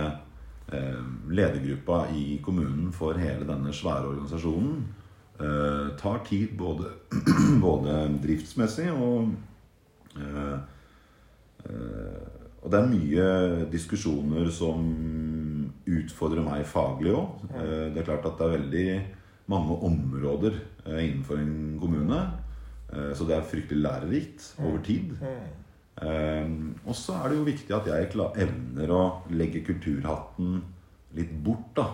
eh, ledergruppa i kommunen for hele denne svære organisasjonen eh, tar tid både, både driftsmessig og eh, eh, Og det er mye diskusjoner som utfordrer meg faglig òg. det er klart at det er veldig mange områder eh, innenfor en kommune. Eh, så det er fryktelig lærerikt over tid. Um, og så er det jo viktig at jeg klar, evner å legge kulturhatten litt bort. da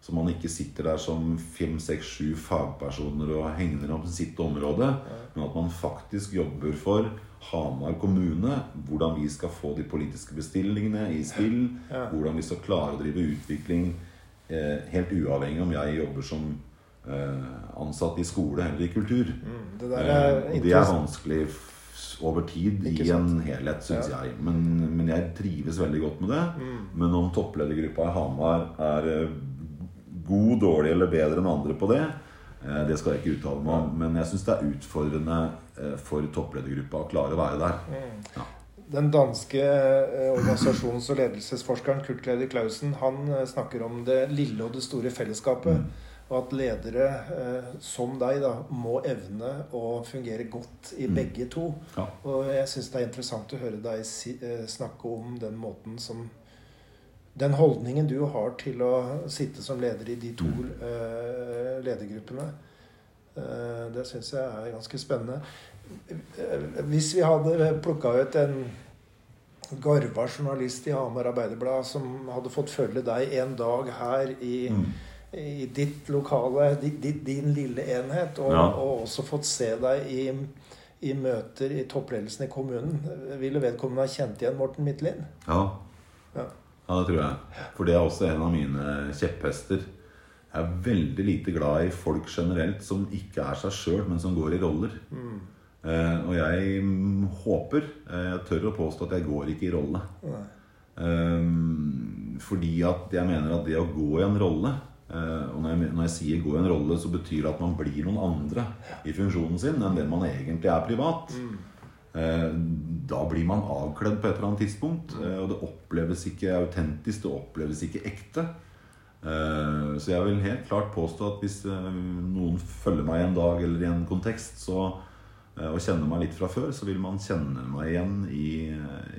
Så man ikke sitter der som fem, seks, sju fagpersoner og hegner om sitt område. Men at man faktisk jobber for Hamar kommune. Hvordan vi skal få de politiske bestillingene i spill. Hvordan vi skal klare å drive utvikling eh, helt uavhengig om jeg jobber som eh, ansatt i skole eller i kultur. Det der Eh, er og det er vanskelig over tid i en helhet, syns Ja. jeg. Men, men jeg trives veldig godt med det. Men om toppledergruppa i Hamar er god, dårlig eller bedre enn andre på det, eh, det skal jeg ikke uttale meg om. Men jeg syns det er utfordrende eh, for toppledergruppa å klare å være der. Ja. Den danske eh, organisasjons- og ledelsesforskeren Kurt Leder Clausen han snakker om det lille og det store fellesskapet. Og at ledere eh, som deg da må evne å fungere godt i Mm. begge to. Ja. Og jeg syns det er interessant å høre deg si, eh, snakke om den måten som Den holdningen du har til å sitte som leder i de to eh, ledergruppene. uh, det syns jeg er ganske spennende. Hvis vi hadde plukka ut en garva journalist i Hamar Arbeiderblad som hadde fått følge deg en dag her i, Mm. i ditt lokale, di- di- din lille enhet, og, Ja. og også fått se deg i, i møter i toppledelsen i kommunen, ville vedkommende ha kjent igjen Morten Midtlin? Ja. Ja. Ja, det tror jeg. For det er også en av mine kjepphester. Jeg er veldig lite glad i folk generelt som ikke er seg sjøl, men som går i roller. Eh, og jeg mm, håper eh, Jeg tør å påstå at jeg går ikke i rolle. Eh, fordi at jeg mener at det å gå i en rolle eh, Og når jeg, når jeg sier gå i en rolle, så betyr det at man blir noen andre i funksjonen sin enn den man egentlig er privat. Eh, da blir man avkledd på et eller annet tidspunkt, eh, og det oppleves ikke autentisk, det oppleves ikke ekte. Eh, Så jeg vil helt klart påstå at hvis eh, noen følger meg en dag eller i en kontekst, så, eh, og kjenner meg litt fra før, så vil man kjenne meg igjen i,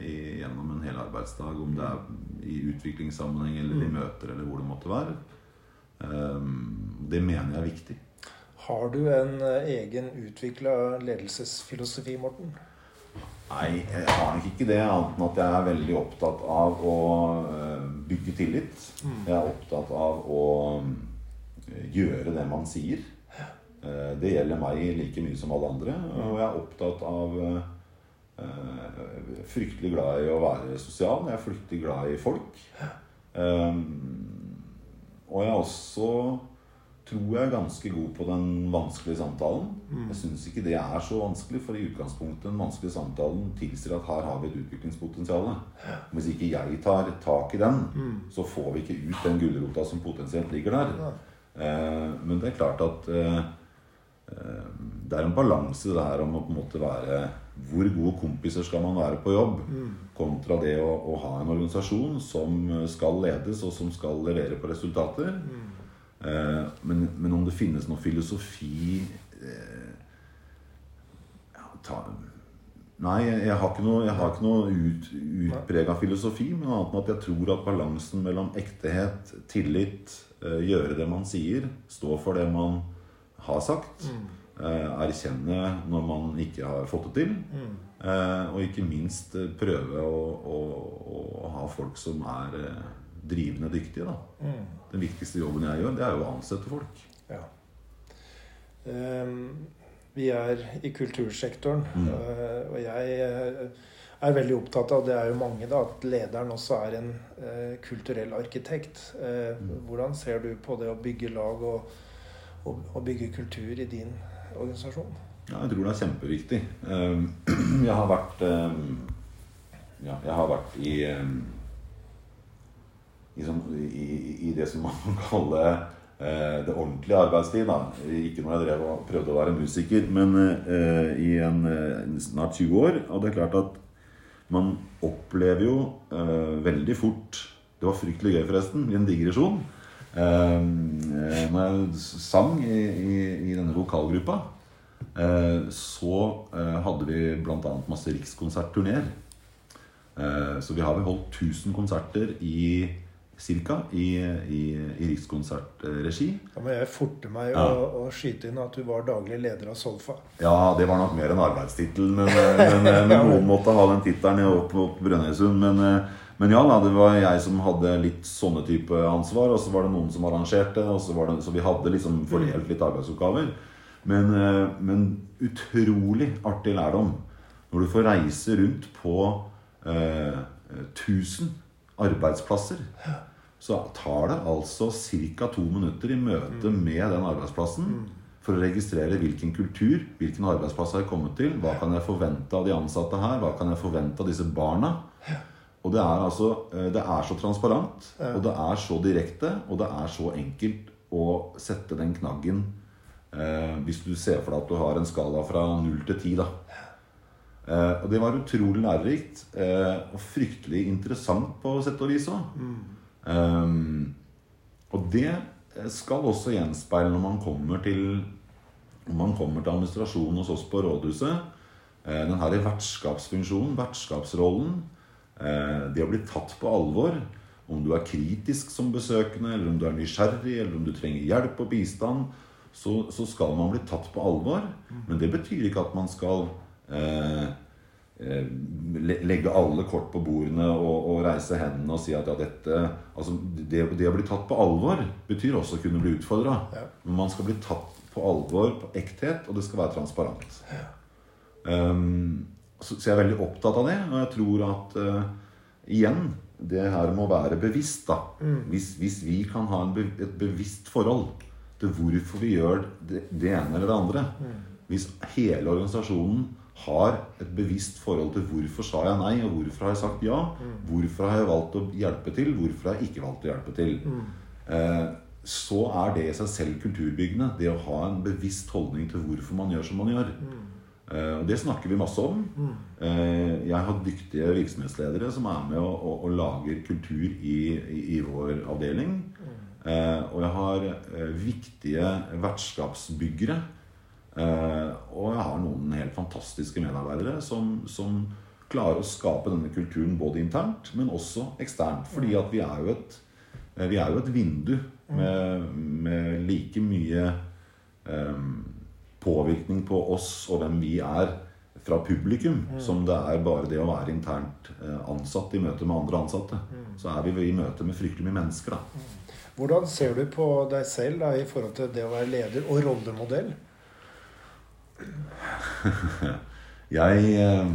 i, gjennom en hel arbeidsdag. Om det er i utviklingssammenheng eller i møter eller hvor det måtte være. Eh, Det mener jeg er viktig. Har du en eh, egen utvikla ledelsesfilosofi, Morten? Nei, jeg har nok ikke det, annet enn at jeg er veldig opptatt av å eh, bygge tillit. Jeg er opptatt av å eh, gjøre det man sier. Eh, Det gjelder meg like mye som alle andre. Og jeg er opptatt av Fryktelig glad i å være sosial. Jeg er fryktelig glad i folk. Og jeg er også tror jeg er ganske god på den vanskelige samtalen. Jeg syns ikke det er så vanskelig, for i utgangspunktet den vanskelige samtalen tilsier at her har vi et utviklingspotensial. Hvis ikke jeg tar tak i den, så får vi ikke ut den gulrota som potensielt ligger der. Eh, men det er klart at eh, eh, det er en balanse det her om å på en måte være Hvor gode kompiser skal man være på jobb? Kontra det å, å ha en organisasjon som skal ledes, og som skal levere på resultater. Eh, men, men om det finnes noe filosofi eh, ja, ta, Nei, jeg, har ikke noe, har ikke noe ut, utprega filosofi, men annet enn at jeg tror at balansen mellom ektehet, tillit, eh, gjøre det man sier, stå for det man har sagt, eh, erkjenne når man ikke har fått det til, eh, og ikke minst prøve å, å, å ha folk som er drivende dyktige. Da. Den viktigste jobben jeg gjør, det er jo å ansette folk. Ja. Um, vi er i kultursektoren, eh, og jeg eh, er veldig opptatt av, det er jo mange, da, at lederen også er en uh, kulturell arkitekt. Eh, Hvordan ser du på det å bygge lag og, og, og, bygge kultur i din organisasjon? Ja, jeg tror det er kjempeviktig. Ehm, jeg har vært ehm, Ja, jeg har vært i ehm, i, i, det som man kan kalle eh, det ordentlige arbeidstid. Da. Ikke når jeg drev og prøvde å være musiker, men eh, i en, en snart 20 år. Og det er klart at man opplever jo eh, veldig fort Det var fryktelig gøy, forresten, i en digresjon. Eh, når jeg sang i, i, i denne vokalgruppa, eh, så eh, hadde vi bl.a. masse rikskonsertturneer. Eh, så vi har vel holdt 1000 konserter i cirka i, i, i Rikskonsertregi. Da må jeg forte meg ja. å, skyte inn at du var daglig leder av Solfa. Ja, det var nok mer en arbeidstittel, men, men, men, noen måtte ha den tittelen opp på Brønnøysund. Men, men, ja, det var jeg som hadde litt sånne type ansvar, og så var det noen som arrangerte. Så, det, så, vi hadde liksom fordelt litt arbeidsoppgaver. Men, men utrolig artig lærdom når du får reise rundt på eh, 1000 arbeidsplasser så tar det altså ca. to minutter i møte mm. med den arbeidsplassen mm. for å registrere hvilken kultur, hvilken arbeidsplass har jeg kommet til, hva kan jeg forvente av de ansatte her, hva kan jeg forvente av disse barna. Og det er altså eh, Det er så transparent, og det er så direkte, og det er så enkelt å sette den knaggen eh, hvis du ser for deg at du har en skala fra null til ti. da. Eh, og det var utrolig lærerikt eh, og fryktelig interessant på sett og vis òg. Um, og det skal også gjenspeile når man kommer til når man kommer til administrasjonen hos oss på rådhuset. Eh, den her vertskapsfunksjonen, vertskapsrollen, eh, det å bli tatt på alvor. Om du er kritisk som besøkende, eller om du er nysgjerrig, eller om du trenger hjelp og bistand, så, så skal man bli tatt på alvor. Men det betyr ikke at man skal eh, Eh, legge alle kort på bordene og, og, reise hendene og si at ja, dette altså det, det, å bli tatt på alvor betyr også å kunne bli utfordra. Ja. Men man skal bli tatt på alvor på ekthet, og det skal være transparent. Ja. Um, så, så, jeg er veldig opptatt av det, og jeg tror at uh, igjen det her må være bevisst. da mm. hvis, hvis, vi kan ha be, et bevisst forhold til hvorfor vi gjør det, det ene eller det andre mm. Hvis hele organisasjonen har et bevisst forhold til hvorfor sa jeg nei, og hvorfor har jeg sagt ja. Mm. Hvorfor har jeg valgt å hjelpe til, hvorfor har jeg ikke valgt å hjelpe til. Mm. Eh, så er det i seg selv kulturbyggende. Det å ha en bevisst holdning til hvorfor man gjør som man gjør. Mm. Eh, og det snakker vi masse om. Mm. Eh, jeg har dyktige virksomhetsledere som er med og, og, og lager kultur i, i, i vår avdeling. Mm. Eh, og jeg har viktige vertskapsbyggere og jeg har noen helt fantastiske medarbeidere som, som, klarer å skape denne kulturen både internt, men også eksternt. Fordi at vi er jo et, eh, er jo et vindu med, med like mye um, påvirkning på oss og hvem vi er fra publikum, mm. som det er bare det å være internt ansatt i møte med andre ansatte. Mm. Så er vi i møte med fryktelig mye mennesker, da. Hvordan ser du på deg selv da, i forhold til det å være leder og rollemodell? jeg eh,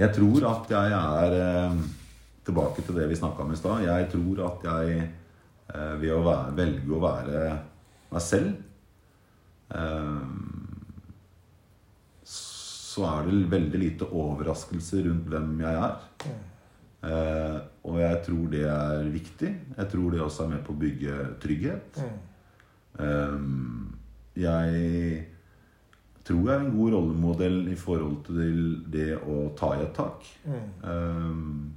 Jeg tror at jeg er eh, Tilbake til det vi snakka om i stad. Jeg tror at jeg eh, ved å være, velge å være meg selv så er det veldig lite overraskelse rundt hvem jeg er. Eh, og jeg tror det er viktig. Jeg tror det også er med på å bygge trygghet. Mm jeg tror jeg er en god rollemodell i forhold til det å ta i et tak. Mm. Um,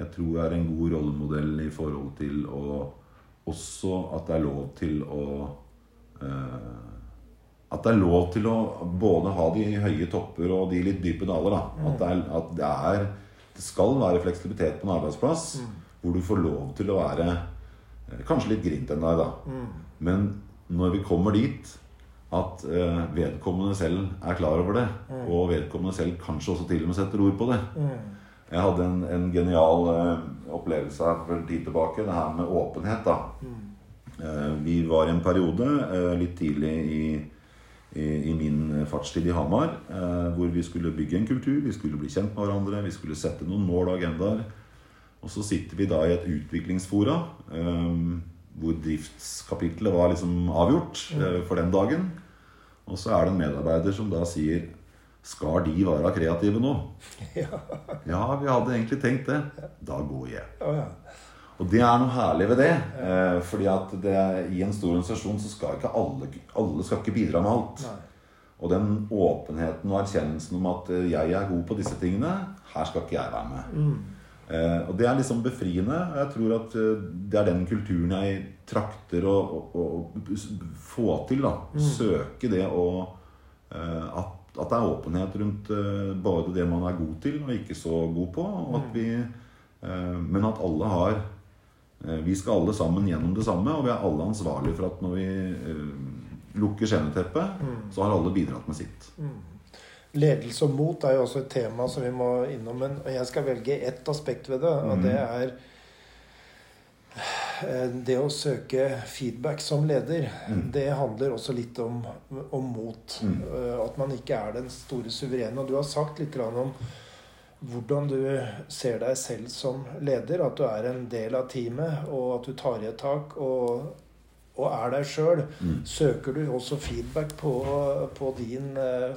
jeg tror jeg er en god rollemodell i forhold til å Også at det er lov til å uh, At det er lov til å både ha de høye topper og de litt dype daler. Mm. At, det er, at det, er, det skal være fleksibilitet på en arbeidsplass mm. hvor du får lov til å være eh, kanskje litt grint en dag, da. Mm. Men når vi kommer dit at eh, vedkommende selv er klar over det, mm. og vedkommende selv kanskje også til og med setter ord på det. Mm. Jeg hadde en, en genial eh, opplevelse her for en tid tilbake, det her med åpenhet. da. Mm. Eh, vi var i en periode litt tidlig i, i, i min fartstid i Hamar eh, hvor vi skulle bygge en kultur, vi skulle bli kjent med hverandre, vi skulle sette noen mål og agendaer. Og så sitter vi da i et utviklingsfora. Eh, hvor driftskapitlet var liksom avgjort mm. for den dagen. Og så er det en medarbeider som da sier Skal de være kreative nå? Ja. Ja, vi hadde egentlig tenkt det. Da går jeg. Oh, ja. Og det er noe herlig ved det. Eh, fordi at det, i en stor organisasjon så skal ikke alle, alle skal ikke bidra med alt. Nei. Og den åpenheten og erkjennelsen om at eh, jeg er god på disse tingene, her skal ikke jeg være med. Eh, og det er liksom befriende. og Jeg tror at eh, det er den kulturen jeg trakter å, å, å få til. da. Søke det og eh, at, at det er åpenhet rundt eh, både det man er god til og ikke så god på. Og at vi, eh, men at alle har eh, Vi skal alle sammen gjennom det samme, og vi er alle ansvarlige for at når vi eh, lukker skjenneteppet, så har alle bidratt med sitt. Ledelse og mot er jo også et tema som vi må innom. Men jeg skal velge ett aspekt ved det, og det er eh, det å søke feedback som leder. Det handler også litt om, om mot. Mm. At man ikke er den store suverene. Og du har sagt litt om hvordan du ser deg selv som leder. At du er en del av teamet, og at du tar i et tak. og og er deg sjøl, søker du også feedback på, på din uh,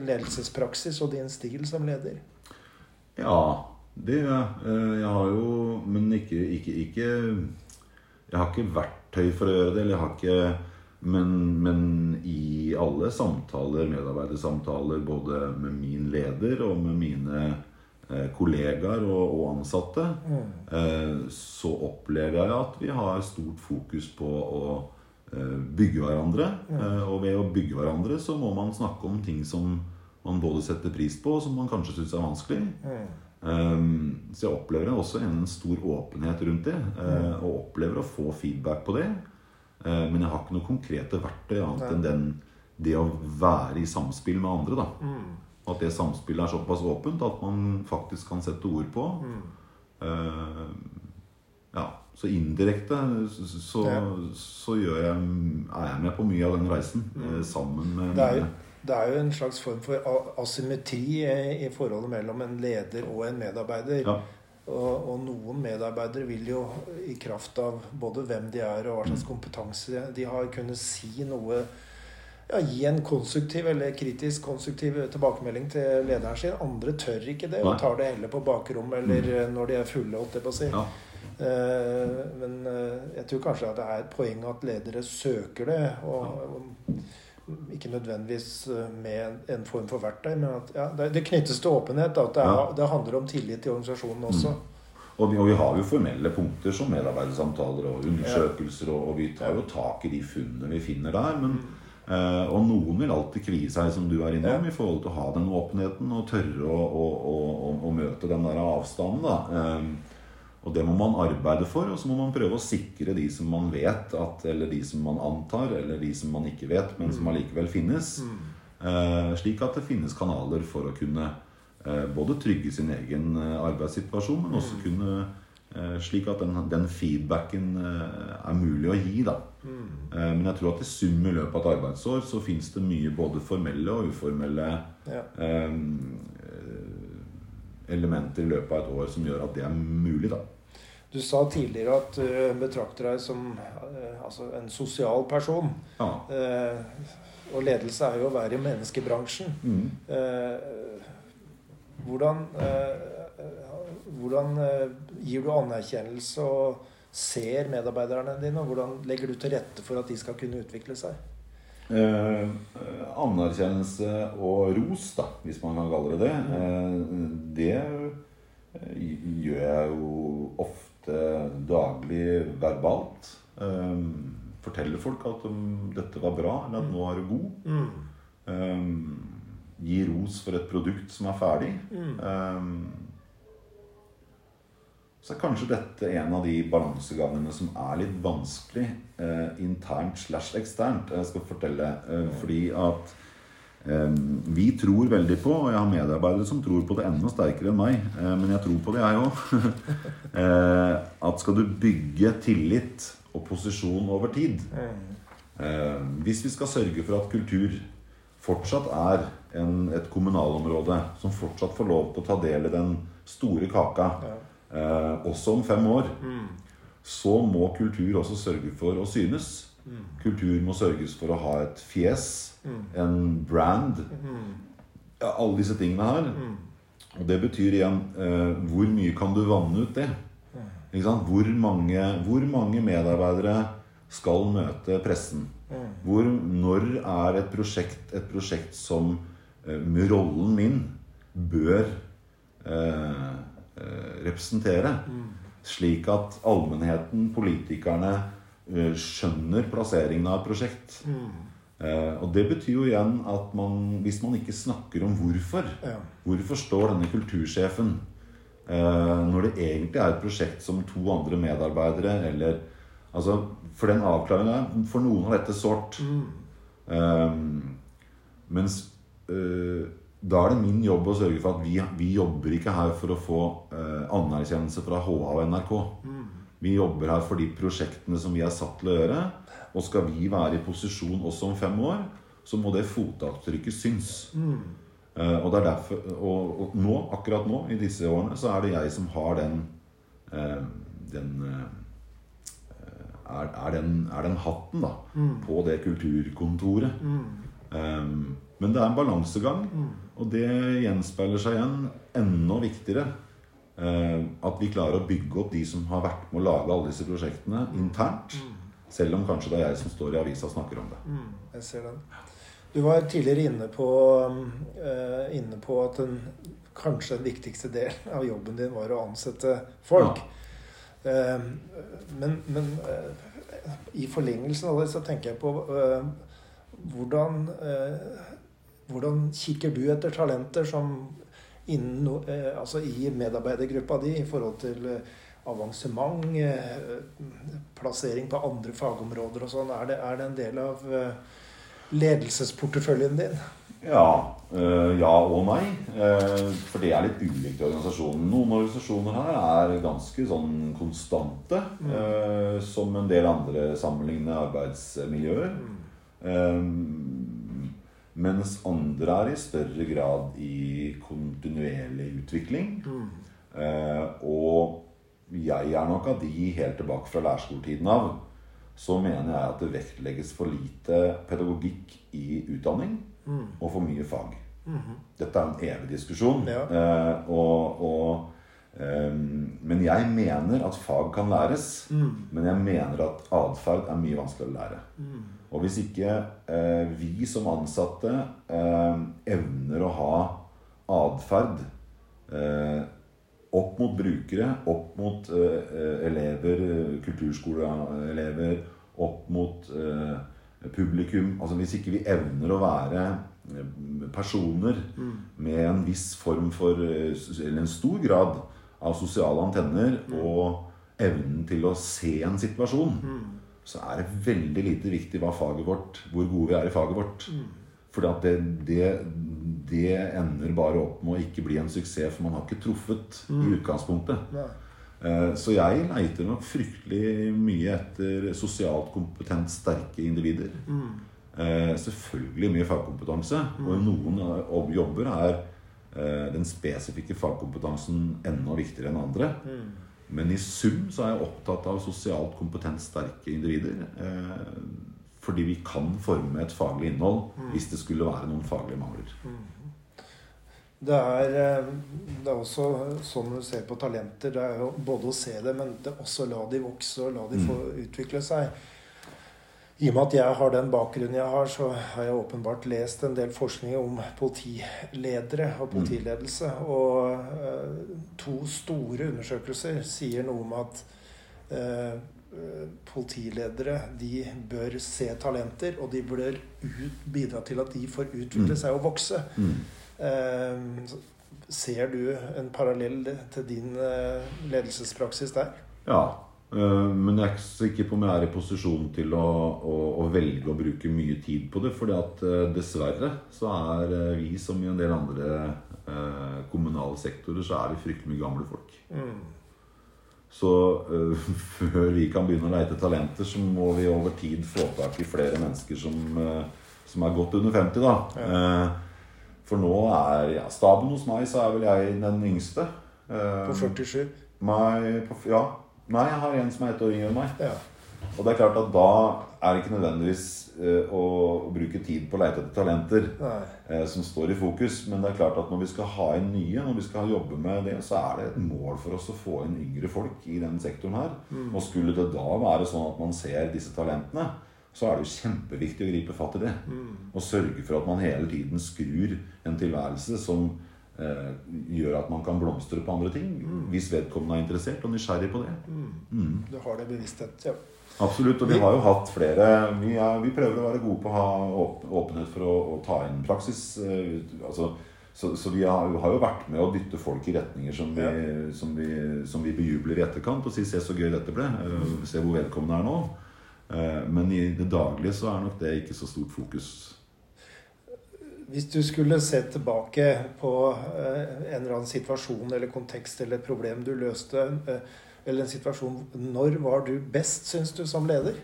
ledelsespraksis og din stil som leder? Ja, det gjør jeg. Eh, Jeg har jo Men ikke, ikke, ikke Jeg har ikke verktøy for å gjøre det. Eller jeg har ikke men, men i alle samtaler, medarbeidersamtaler, både med min leder og med mine kollegaer og, og ansatte, mm. så opplever jeg at vi har stort fokus på å eh, bygge hverandre. Mm. og ved å bygge hverandre så må man snakke om ting som man både setter pris på, og som man kanskje syns er vanskelig. Mm. så jeg opplever også en stor åpenhet rundt det, eh, og opplever å få feedback på det. Eh, men jeg har ikke noe konkrete verktøy annet enn den, det å være i samspill med andre. da. At det samspillet er såpass åpent at man faktisk kan sette ord på. Eh, ja, Så indirekte så, Ja. så jeg, er jeg med på mye av den reisen eh, sammen med Det er, jo, det er jo en slags form for asymmetri i, i forholdet mellom en leder og en medarbeider. ja. Og, og noen medarbeidere vil jo i kraft av både hvem de er og hva slags kompetanse de har, kunne si noe ja, Gi en konstruktiv eller kritisk konstruktiv tilbakemelding til lederen sin. Andre tør ikke det og tar det heller på bakrommet eller når de er fulle, holdt jeg på å si. ja. Uh, Men uh, jeg tror kanskje at det er et poeng at ledere søker det. Og, og ikke nødvendigvis eh, med en, form for verktøy, men at ja, det, det knyttes til åpenhet. At det, er, Ja. det handler om tillit til organisasjonen også. Og vi, og vi har jo formelle punkter som medarbeidersamtaler og undersøkelser, og, og vi tar jo tak i de funnene vi finner der. Men, eh, og noen vil alltid kvie seg, som du er innom, i forhold til å ha den åpenheten og tørre å, å, å, å, møte den der avstanden. da. Eh, og det må man arbeide for, og så må man prøve å sikre de som man vet, at, eller de som man antar, eller de som man ikke vet, men som allikevel finnes. Eh, slik at det finnes kanaler for å kunne eh, både trygge sin egen eh, arbeidssituasjon, men også kunne eh, slik at den, den feedbacken eh, er mulig å gi. da. Mm. men jeg tror at i sum i løpet av et arbeidsår så fins det mye både formelle og uformelle Ja. eh, elementer i løpet av et år som gjør at det er mulig. da. Du sa tidligere at du betrakter deg som eh, altså en sosial person. Ja. Eh, og ledelse er jo å være i menneskebransjen. Mm. Eh, hvordan eh, hvordan eh, gir du anerkjennelse og ser medarbeiderne dine? Og hvordan legger du til rette for at de skal kunne utvikle seg? Eh, eh, anerkjennelse og ros, da, hvis man kan kalle det det, eh, det gjør jeg jo ofte daglig verbalt. Eh, forteller folk at dette var bra, eller at nå er du god. Eh, gi ros for et produkt som er ferdig. Eh, så er kanskje dette en av de balansegangene som er litt vanskelig eh, internt slash eksternt. Jeg skal fortelle. Eh, fordi at eh, vi tror veldig på, og jeg har medarbeidere som tror på det enda sterkere enn meg, eh, men jeg tror på det, jeg òg, eh, at skal du bygge tillit og posisjon over tid eh, Hvis vi skal sørge for at kultur fortsatt er en, et kommunalområde som fortsatt får lov til å ta del i den store kaka, eh, også om fem år, så må kultur også sørge for å synes. Kultur må sørges for å ha et fjes, en brand. Ja, alle disse tingene her. Og det betyr igjen eh, hvor mye kan du vanne ut det? Hvor, mange, hvor mange medarbeidere skal møte pressen? Hvor, når er et prosjekt et prosjekt som eh, med rollen min bør eh, eh, representere? Slik at allmennheten, politikerne, eh, skjønner plasseringen av et prosjekt. Uh, og det betyr jo igjen at man, hvis man ikke snakker om hvorfor Ja. Hvorfor står denne kultursjefen uh, når det egentlig er et prosjekt som to andre medarbeidere eller Altså, for den avklaringa For noen har dette sårt. Uh, mens eh, da er det min jobb å sørge for at vi, vi jobber ikke her for å få eh, anerkjennelse fra HA og NRK. Vi jobber her for de prosjektene som vi er satt til å gjøre. Og skal vi være i posisjon også om fem år, så må det fotavtrykket synes. Eh, og, det er derfor, og, og nå, akkurat nå, i disse årene, så er det jeg som har den, eh, den eh, er, er, den, er den hatten da, på det kulturkontoret. Eh, men det er en balansegang, og det gjenspeiler seg igjen enda viktigere. eh, at vi klarer å bygge opp de som har vært med å lage alle disse prosjektene internt. Selv om kanskje det er jeg som står i avisa og snakker om det. Jeg ser den. Du var tidligere inne på, eh, inne på at den, kanskje den viktigste delen av jobben din var å ansette folk. Eh, men men i forlengelsen av det så tenker jeg på hvordan, hvordan kikker du etter talenter som innen, eh, altså i medarbeidergruppa di i forhold til eh, avansement, eh, plassering på andre fagområder og sånn? Er, det- er det en del av ledelsesporteføljen din? Ja. ja og nei. For det er litt ulikt i organisasjonen. Noen organisasjoner her er ganske sånn konstante. Mm. som en del andre sammenlignende arbeidsmiljøer. Eh, mens andre er i større grad i kontinuerlig utvikling. Eh, og jeg er nok av de helt tilbake fra lærerskoletiden av. Så mener jeg at det vektlegges for lite pedagogikk i utdanning og for mye fag. Dette er en evig diskusjon. Ja. Eh, og, og, eh, men jeg mener at fag kan læres. Men jeg mener at atferd er mye vanskeligere å lære. Og hvis ikke eh, vi som ansatte eh, evner å ha atferd eh, opp mot brukere, opp mot eh, eh, elever, eh, kulturskoleelever, opp mot eh, publikum. Altså hvis ikke vi evner å være personer personer med en viss form for eh, Eller en stor grad av sosiale antenner og evnen til å se en situasjon, så er det veldig lite viktig hva faget vårt, hvor gode vi er i faget vårt. Fordi at det, det, det ender bare opp med å ikke bli en suksess, for man har ikke truffet i utgangspunktet. Nei. Eh, Så jeg leiter nok fryktelig mye etter sosialt kompetent sterke individer. Mm. Selvfølgelig mye fagkompetanse. Og i noen jobber er eh, den spesifikke fagkompetansen enda viktigere enn andre. Men i sum så er jeg opptatt av sosialt kompetent sterke individer. Eh, fordi vi kan forme et faglig innhold hvis det skulle være noen faglige mangler. Det er, eh, det er også sånn du ser på talenter, det er jo både å se det, men det er også la de vokse og la de få utvikle seg. I og med at jeg har den bakgrunnen jeg har, så har jeg åpenbart lest en del forskning om politiledere og politiledelse. Og eh, to store undersøkelser sier noe om at eh, eh, politiledere de bør se talenter, og de bør ut, bidra til at de får utvikle seg og vokse. Eh, Ser du en parallell til din ledelsespraksis der? Ja, men jeg er ikke sikker på om jeg er i posisjon til å, å, å velge å bruke mye tid på det. fordi at øh, dessverre så er øh, vi, som i en del andre eh, kommunale sektorer, så er vi fryktelig mye gamle folk. Så eh, før vi kan begynne å leite talenter, så må vi over tid få tak i flere mennesker som, eh, som er godt under 50, da. Eh, for nå er ja, staben hos meg, så er vel jeg den yngste. Eh, På 47? Meg på, ja, Nei, jeg har en som er ett år yngre enn meg. Ja. Og det er klart at da er det ikke nødvendigvis eh, å, å bruke tid på å leite etter talenter eh, som står i fokus. Men det er klart at når vi skal ha inn nye, når vi skal jobbe med det, så er det et mål for oss å få inn yngre folk i den sektoren her. Og skulle det da være sånn at man ser disse talentene, så er det jo kjempeviktig å gripe fatt i det. Og sørge for at man hele tiden skrur en tilværelse som eh, gjør at man kan blomstre på andre ting. Hvis vedkommende er interessert og nysgjerrig på det. Du har det bevissthet. Ja. Absolutt. Og vi har jo hatt flere Vi, er, vi prøver å være gode på å ha åpenhet for å, å ta inn praksis. eh, altså, så, så vi har, har jo vært med å dytte folk i retninger som vi, som vi, som vi bejubler i etterkant. Og sier 'se så gøy dette ble'. eh, se hvor vedkommende er nå. Men i det daglige så er nok det ikke så stort fokus. Hvis du skulle se tilbake på eh, en eller annen situasjon eller kontekst eller problem du løste, eh, eller en situasjon Når var du best, syns du, som leder?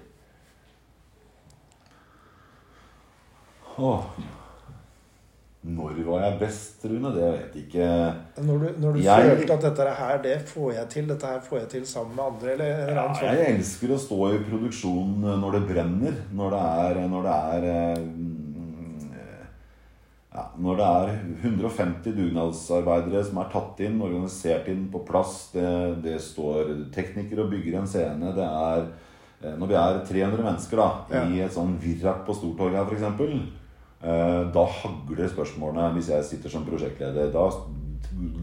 Åh. Når var jeg best, Rune? Det vet jeg ikke. Når du, når du Jeg- følte at dette her, det får jeg til, dette her får jeg til sammen med andre, eller en eller annen Ja, jeg elsker å stå i produksjon når det brenner. Når det er, når det er eh, ja, Når det er 150 dugnadsarbeidere som er tatt inn, organisert inn på plass. Det, det står teknikere og bygger en scene. Det er eh, Når vi er 300 mennesker da, i et sånn virrak på Stortorget her, f.eks. Da hagler spørsmålene hvis jeg sitter som prosjektleder. Da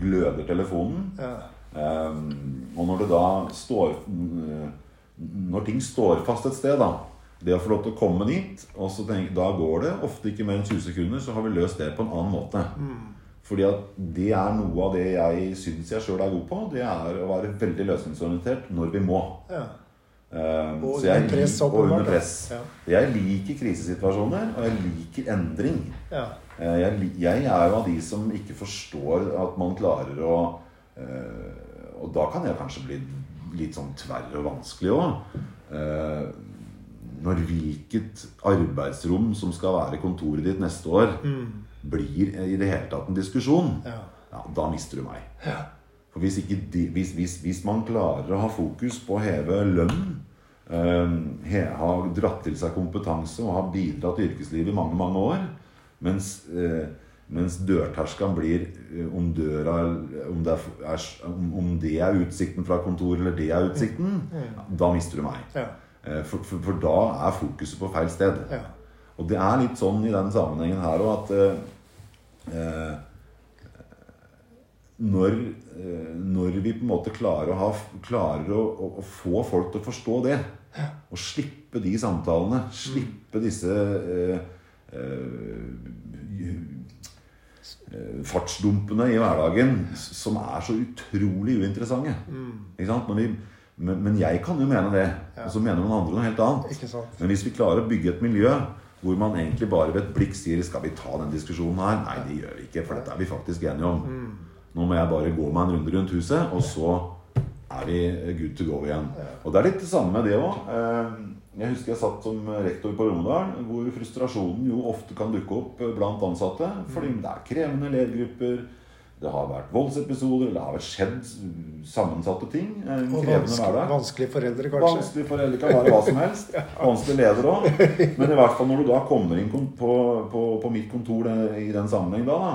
gløder telefonen. ja. Eh, og når det da står mm, Når ting står fast et sted, da Det å få lov til å komme dit, og så tenke, da går det ofte ikke mer enn 20 sekunder, så har vi løst det på en annen måte. Fordi at det er noe av det jeg syns jeg sjøl er god på. Det er å være veldig løsningsorientert når vi må. ja. Um, Og så jeg under press, og under press. Ja. Jeg liker krisesituasjoner, og jeg liker endring. ja. Eh, Jeg, jeg er jo av de som ikke forstår at man klarer å eh, Og da kan jeg kanskje bli litt sånn tverr og vanskelig òg. Når hvilket arbeidsrom som skal være kontoret ditt neste år, blir i det hele tatt en diskusjon, Ja. ja, da mister du meg. Ja. For hvis, ikke de, hvis, hvis, hvis man klarer å ha fokus på å heve lønn, øh, ha dratt til seg kompetanse og ha bidratt til yrkeslivet i mange, mange år, mens, øh, mens dørterskelen blir eh, om døra om det, er, om, det er utsikten fra kontoret, eller det er utsikten, ja, da mister du meg. Eh, For, for, for da er fokuset på feil sted. Ja. Og det er litt sånn i den sammenhengen her òg at eh, eh, når, eh, når vi på en måte klarer å, ha, klarer å, å, å få folk til å forstå det, og slippe de samtalene, slippe disse eh, eh, fartsdumpene i hverdagen som er så utrolig uinteressante. Ikke sant? Når vi, men, men jeg kan jo mene det, og så mener noen andre noe helt annet. Men hvis vi klarer å bygge et miljø hvor man egentlig bare ved et blikk sier 'Skal vi ta den diskusjonen her?' Nei, det gjør vi ikke, for dette er vi faktisk enige om. Nå må jeg bare gå meg en runde rundt huset, og så er vi good to go igjen. Og det er litt det samme med det òg. Jeg husker jeg satt som rektor på Romedal, hvor frustrasjonen jo ofte kan dukke opp blant ansatte. Fordi det er krevende elevgrupper, det har vært voldsepisoder, det har vært skjedd sammensatte ting. Og krevende vanskelig, vanskelige foreldre, kanskje. Vanskelige foreldre kan være hva som helst. Vanskelige leder òg. Men i hvert fall når du da kommer inn på, på, på mitt kontor i den sammenheng da, da.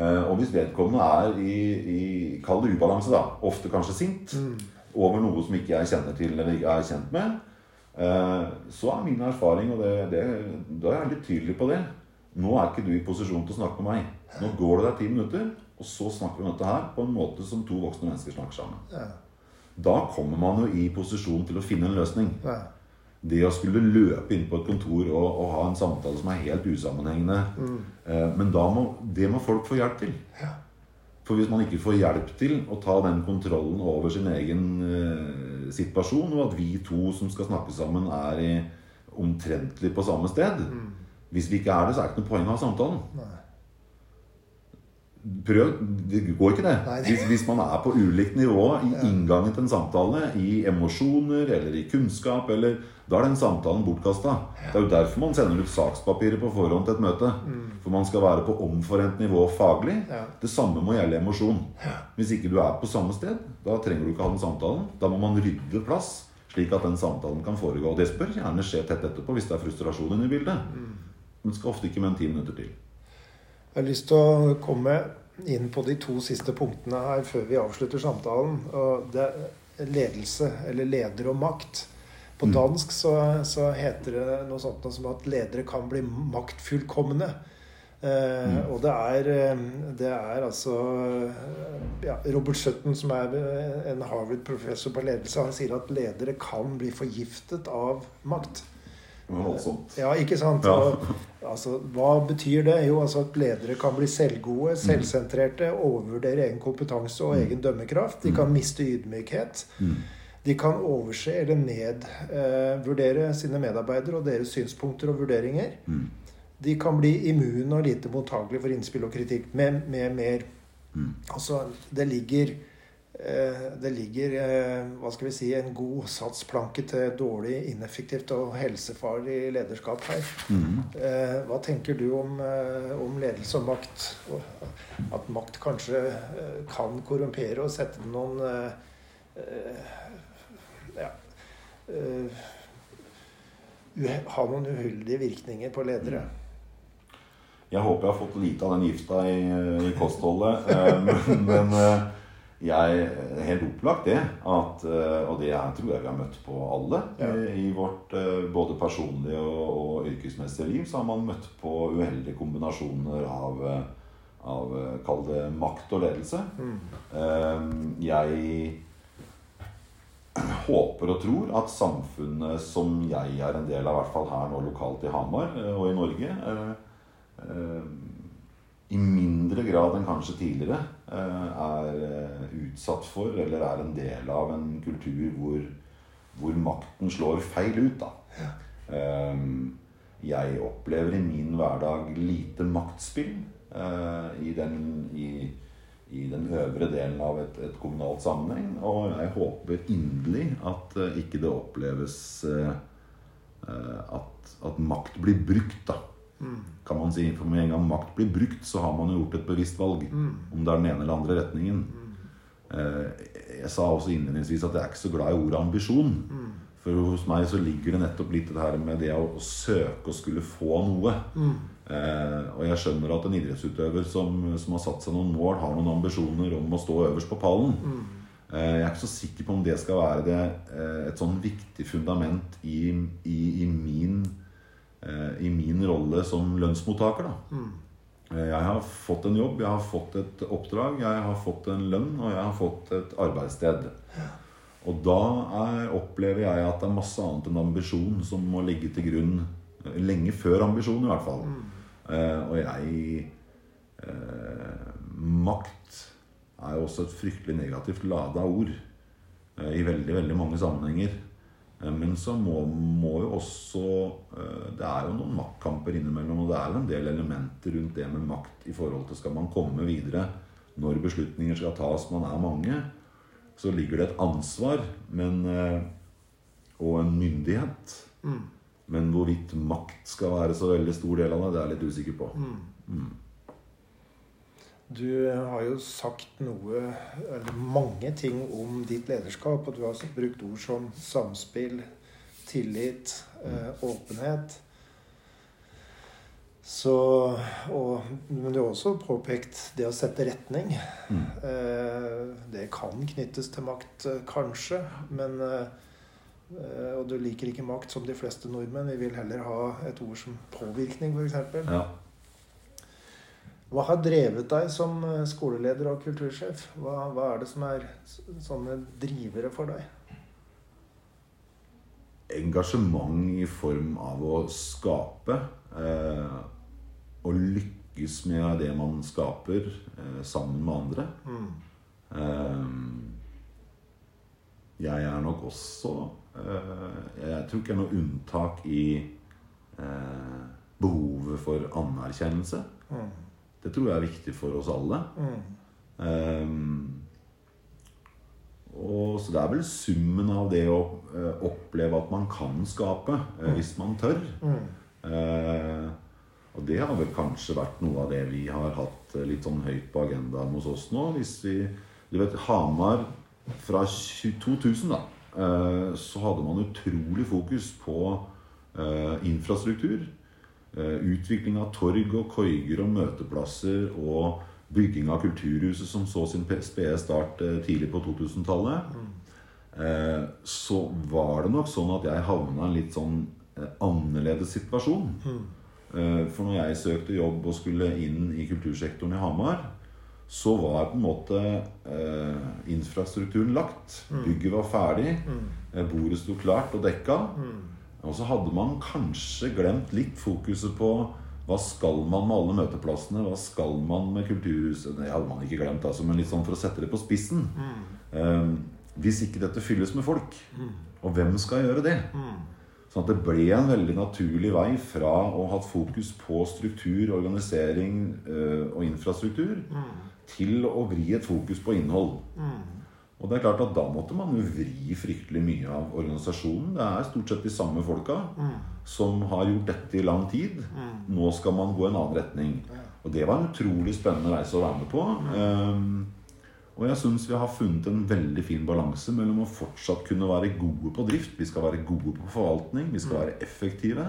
Eh, Og hvis vedkommende er i, i kall det ubalanse, da, ofte kanskje sint, over noe som ikke jeg kjenner til eller ikke er kjent med, eh, så er min erfaring, og det, det, da er jeg litt tydelig på det Nå er ikke du i posisjon til å snakke med meg. Nå går det der ti minutter, og så snakker vi om dette her på en måte som to voksne mennesker snakker sammen. Ja. Da kommer man jo i posisjon til å finne en løsning. Ja. Det å skulle løpe inn på et kontor og, og ha en samtale som er helt usammenhengende eh, Men da må, det må folk få hjelp til. For hvis man ikke får hjelp til å ta den kontrollen over sin egen eh, situasjon, og at vi to som skal snakke sammen, er i, omtrentlig på samme sted Hvis vi ikke er det, så er det ikke noe poeng å ha samtalen. Nei. Prøv. Det går ikke, det. Hvis, hvis man er på ulikt nivå i inngangen til en samtale, i emosjoner eller i kunnskap, eller, da er den samtalen bortkasta. Det er jo derfor man sender ut sakspapirer på forhånd til et møte. For man skal være på omforent nivå faglig. Det samme må gjelde emosjon. Hvis ikke du er på samme sted, da trenger du ikke ha den samtalen. Da må man rydde plass, slik at den samtalen kan foregå. Og det bør gjerne skje tett etterpå hvis det er frustrasjon inne i bildet. Men det skal ofte ikke med en ti minutter til. Jeg har lyst til å komme inn på de to siste punktene her før vi avslutter samtalen. Og det er ledelse, eller leder og makt. På dansk så, så heter det noe sånt som at ledere kan bli maktfullkomne. Eh, Og det er, eh, det er altså ja, Robert Sutton, som er en Harvard-professor på ledelse, han sier at ledere kan bli forgiftet av makt. Voldsomt. Ja, ikke sant? Ja. Og, altså, hva betyr det? Jo, altså at ledere kan bli selvgode, selvsentrerte, overvurdere egen kompetanse og egen dømmekraft. De kan miste ydmykhet. De kan overse eller nedvurdere sine medarbeidere og deres synspunkter og vurderinger. De kan bli immune og lite mottagelige for innspill og kritikk. Med, med mer Altså, det ligger eh, det ligger eh, hva skal vi si, en god satsplanke til dårlig, ineffektivt og helsefarlig lederskap her. Mm. Hva tenker du om, eh, om ledelse og makt? At makt kanskje eh, kan korrumpere og sette noen eh, eh, ja, eh, Ha noen uheldige virkninger på ledere. Jeg håper jeg har fått lite av den gifta i, i kostholdet. eh, Men, men eh, jeg helt opplagt det. At, eh, og det jeg tror jeg vi har møtt på alle Ja. i, i vårt eh, både personlige og, og yrkesmessige liv. Så har man møtt på uheldige kombinasjoner av, eh, av eh, Kall det makt og ledelse. Mm. Jeg håper og tror at samfunnet som jeg er en del av, i hvert fall her nå lokalt i Hamar eh, og i Norge, eh, eh, i mindre grad enn kanskje tidligere eh, er eh, utsatt for eller er en del av en kultur hvor, hvor makten slår feil ut. Da. Eh, jeg opplever i min hverdag lite maktspill eh, i, den, i, i den øvre delen av et, et kommunalt sammenheng. Og jeg håper inderlig at eh, ikke det oppleves eh, eh, at, at makt blir brukt, da. Kan man si. For med en gang makt blir brukt, så har man jo gjort et bevisst valg. Om det er den ene eller andre retningen. Eh, Jeg sa også innledningsvis at jeg er ikke så glad i ordet ambisjon. For hos meg så ligger det nettopp litt det her med det å, å søke å skulle få noe. Eh, og jeg skjønner at en idrettsutøver som, som har satt seg noen mål, har noen ambisjoner om å stå øverst på pallen. Eh, jeg er ikke så sikker på om det skal være det, eh, et sånn viktig fundament i, i, i min i min rolle som lønnsmottaker. Da. Mm. Jeg har fått en jobb, jeg har fått et oppdrag, jeg har fått en lønn og jeg har fått et arbeidssted. Og da er, opplever jeg at det er masse annet enn ambisjon som må ligge til grunn eh, lenge før ambisjon, i hvert fall. Eh, og jeg eh, Makt er jo også et fryktelig negativt lada ord eh, i veldig, veldig mange sammenhenger. Eh, Men så må, må jo også eh, Det er jo noen maktkamper innimellom, og det er jo en del elementer rundt det med makt i forhold til skal man komme videre når beslutninger skal tas, man er mange, så ligger det et ansvar men, eh, og en myndighet. Men hvorvidt makt skal være så veldig stor del av det, det er jeg litt usikker på. Du har jo sagt noe, eller mange ting om ditt lederskap, og du har brukt ord som samspill, tillit, eh, åpenhet. Så, og, men du har også påpekt det å sette retning. Eh, det kan knyttes til makt, eh, kanskje, men Og du liker ikke makt som de fleste nordmenn. Vi vil heller ha et ord som påvirkning, f.eks. Ja. Hva har drevet deg som eh, skoleleder og kultursjef? Hva, hva er det som er sånne drivere for deg? engasjement i form av å skape eh, og lykkes med det man skaper eh, sammen med andre. Eh, jeg er nok også eh, Jeg tror ikke jeg er noe unntak i eh, behovet for anerkjennelse. Det tror jeg er viktig for oss alle. Um, og, så det er vel summen av det å uh, oppleve at man kan skape eh, hvis man tør. Eh, og det har vel kanskje vært noe av det vi har hatt eh, litt sånn høyt på agendaen hos oss nå. Hvis vi Du vet, Hamar fra 2000, da, så hadde man utrolig fokus på infrastruktur. Eh, utvikling av torg og koiger og møteplasser og bygging av Kulturhuset som så sin pe- spede start eh, tidlig på 2000-tallet. Eh, så var det nok sånn at jeg havna i en litt sånn annerledes situasjon. For når jeg søkte jobb og skulle inn i kultursektoren i Hamar, så var på en måte eh, infrastrukturen lagt. Bygget var ferdig. Mm. Bordet sto klart og dekka. Og så hadde man kanskje glemt litt fokuset på hva skal man med alle møteplassene? Hva skal man med Kulturhuset? Det hadde man ikke glemt, altså, men litt sånn for å sette det på spissen. Eh, hvis ikke dette fylles med folk, og hvem skal gjøre det? Sånn at det ble en veldig naturlig vei fra å ha fokus på struktur, organisering eh, og infrastruktur, til å vri et fokus på innhold. Og det er klart at da måtte man jo vri fryktelig mye av organisasjonen. Det er stort sett de samme folka som har gjort dette i lang tid. Nå skal man gå en annen retning. Og det var en utrolig spennende reise å være med på. Ehm, og jeg syns vi har funnet en veldig fin balanse mellom å fortsatt kunne være gode på drift. Vi skal være gode på forvaltning. Vi skal være effektive.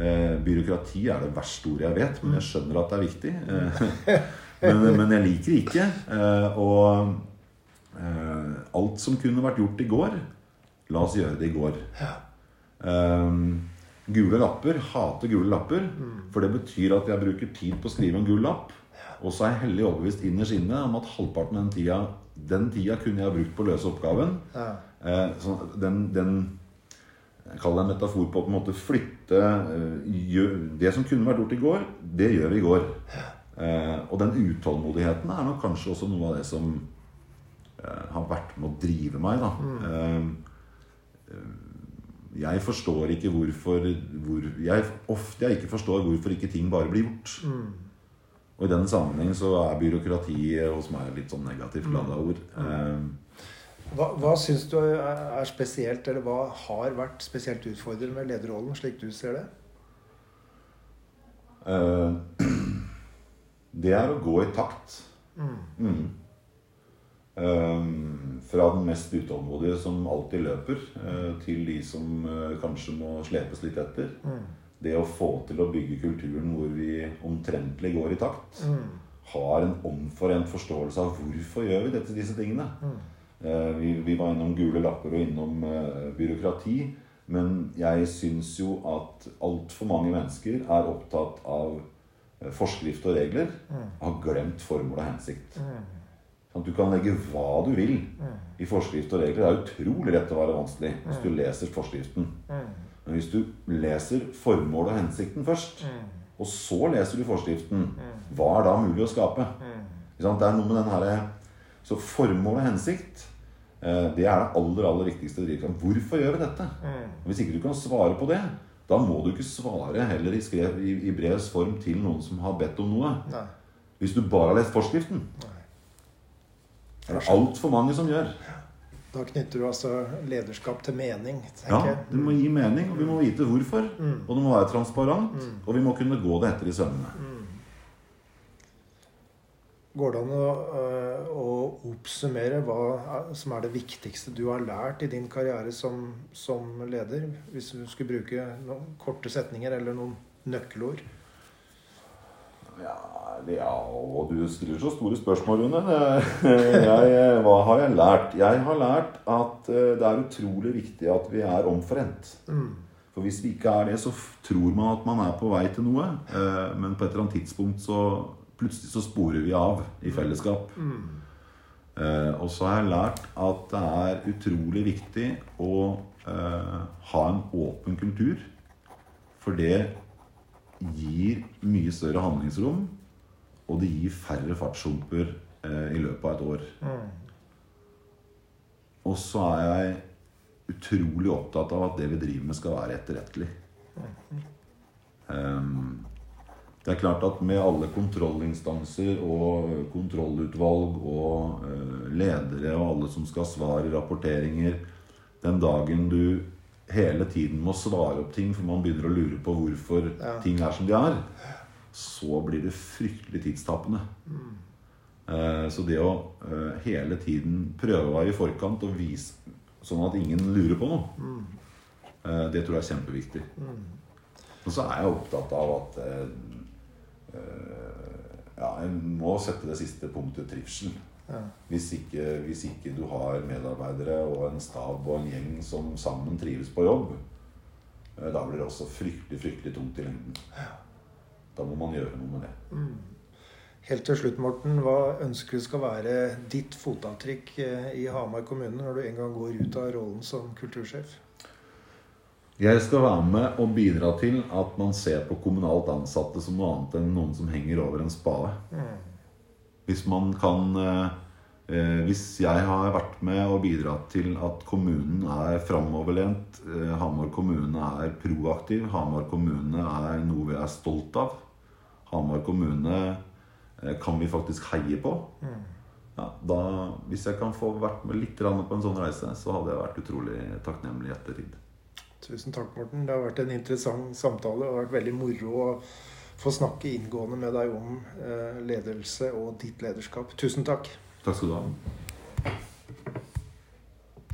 Eh, byråkrati er det verste ordet jeg vet, men jeg skjønner at det er viktig. Eh, men, men jeg liker det ikke. Eh, og eh, alt som kunne vært gjort i går, la oss gjøre det i går. Eh, gule lapper. Hater gule lapper. For det betyr at jeg bruker tid på å skrive en gul lapp. Og så er jeg hellig overbevist innerst inne om at halvparten av den tida Den tida kunne jeg ha brukt på å løse oppgaven. Ja. Eh, så den, den kaller det en metafor på å en måte flytte gjør, Det som kunne vært gjort i går, det gjør vi i går. Eh, og den utålmodigheten er nok kanskje også noe av det som eh, har vært med å drive meg. Da. Eh, eh, jeg forstår ikke hvorfor hvor, jeg, Ofte jeg ikke forstår hvorfor ikke ting bare blir gjort. Og i den sammenheng så er byråkrati hos meg litt sånn negativt lada ord. Mm. Hva, hva syns du er spesielt, eller hva har vært spesielt utfordrende med lederrollen, slik du ser det? Eh, det er å gå i takt. Mm. Eh, fra den mest utålmodige som alltid løper, eh, til de som eh, kanskje må slepes litt etter. Det å få til å bygge kulturen hvor vi omtrentlig går i takt. Har en omforent forståelse av hvorfor gjør vi dette, disse tingene. Eh, vi, vi var innom gule lapper og innom byråkrati. Men jeg syns jo at altfor mange mennesker er opptatt av forskrift og regler. Har glemt formål og hensikt. Sånn at du kan legge hva du vil i forskrift og regler. Det er utrolig lett å være vanskelig hvis du leser forskriften. Men hvis du leser formålet og hensikten først, og så leser du forskriften, hva er da mulig å skape? Det er noe med den her, Så formål og hensikt, eh, det er det aller aller viktigste drivkraften. Hvorfor gjør vi dette? Hvis ikke du kan svare på det, da må du ikke svare heller i, i brevs form til noen som har bedt om noe. Hvis du bare har lest forskriften. Det er det altfor mange som gjør. Da knytter du altså lederskap til mening, Ja, jeg. Det må gi mening, og vi må vite hvorfor. Og det må være transparent, og vi må kunne gå det etter i sømmene. Går det an å, øh, å oppsummere hva er- som er det viktigste du har lært i din karriere som, som leder? Hvis du skulle bruke noen korte setninger eller noen nøkkelord? Ja, ja, og du stiller så store spørsmål, Rune. Hva har jeg lært? Jeg har lært at eh, det er utrolig viktig at vi er omforent. For hvis vi ikke er det, så tror man at man er på vei til noe. eh, Men på et eller annet tidspunkt så plutselig så sporer vi av i fellesskap. Eh, og så har jeg lært at det er utrolig viktig å ha en åpen kultur. For det gir mye større handlingsrom, og det gir færre fartshumper eh, i løpet av et år. Og så er jeg utrolig opptatt av at det vi driver med, skal være etterrettelig. Ehm, Det er klart at med alle kontrollinstanser og kontrollutvalg og uh, ledere og alle som skal svare rapporteringer Den dagen du hele tiden må svare opp ting for man begynner å lure på hvorfor Ja. ting er som de er, så blir det fryktelig tidstapende. Eh, Så det å eh, hele tiden prøve å være i forkant og vise sånn at ingen lurer på noe, eh, det tror jeg er kjempeviktig. Og så er jeg opptatt av at ja, jeg må sette det siste punktet trivsel. Ja. Hvis ikke, hvis ikke du har medarbeidere og en stab og en gjeng som sammen trives på jobb, eh, da blir det også fryktelig, fryktelig tungt i lengden. Da må man gjøre noe med det. Helt til slutt, Morten. Hva ønsker du skal være ditt fotavtrykk eh, i Hamar kommune når du en gang går ut av rollen som kultursjef? Jeg skal være med og bidra til at man ser på kommunalt ansatte som noe annet enn noen som henger over en spade. Hvis man kan eh, Hvis jeg har vært med og bidratt til at kommunen er framoverlent, eh, Hamar kommune er proaktiv, Hamar kommune er noe vi er stolt av, Hamar kommune eh, kan vi faktisk heie på ja, da, Hvis jeg kan få vært med litt på en sånn reise, så hadde jeg vært utrolig takknemlig i ettertid. Tusen takk, Morten. Det har vært en interessant samtale. Det har vært veldig moro å få snakke inngående med deg om eh, ledelse og ditt lederskap. Tusen takk. Takk skal du ha.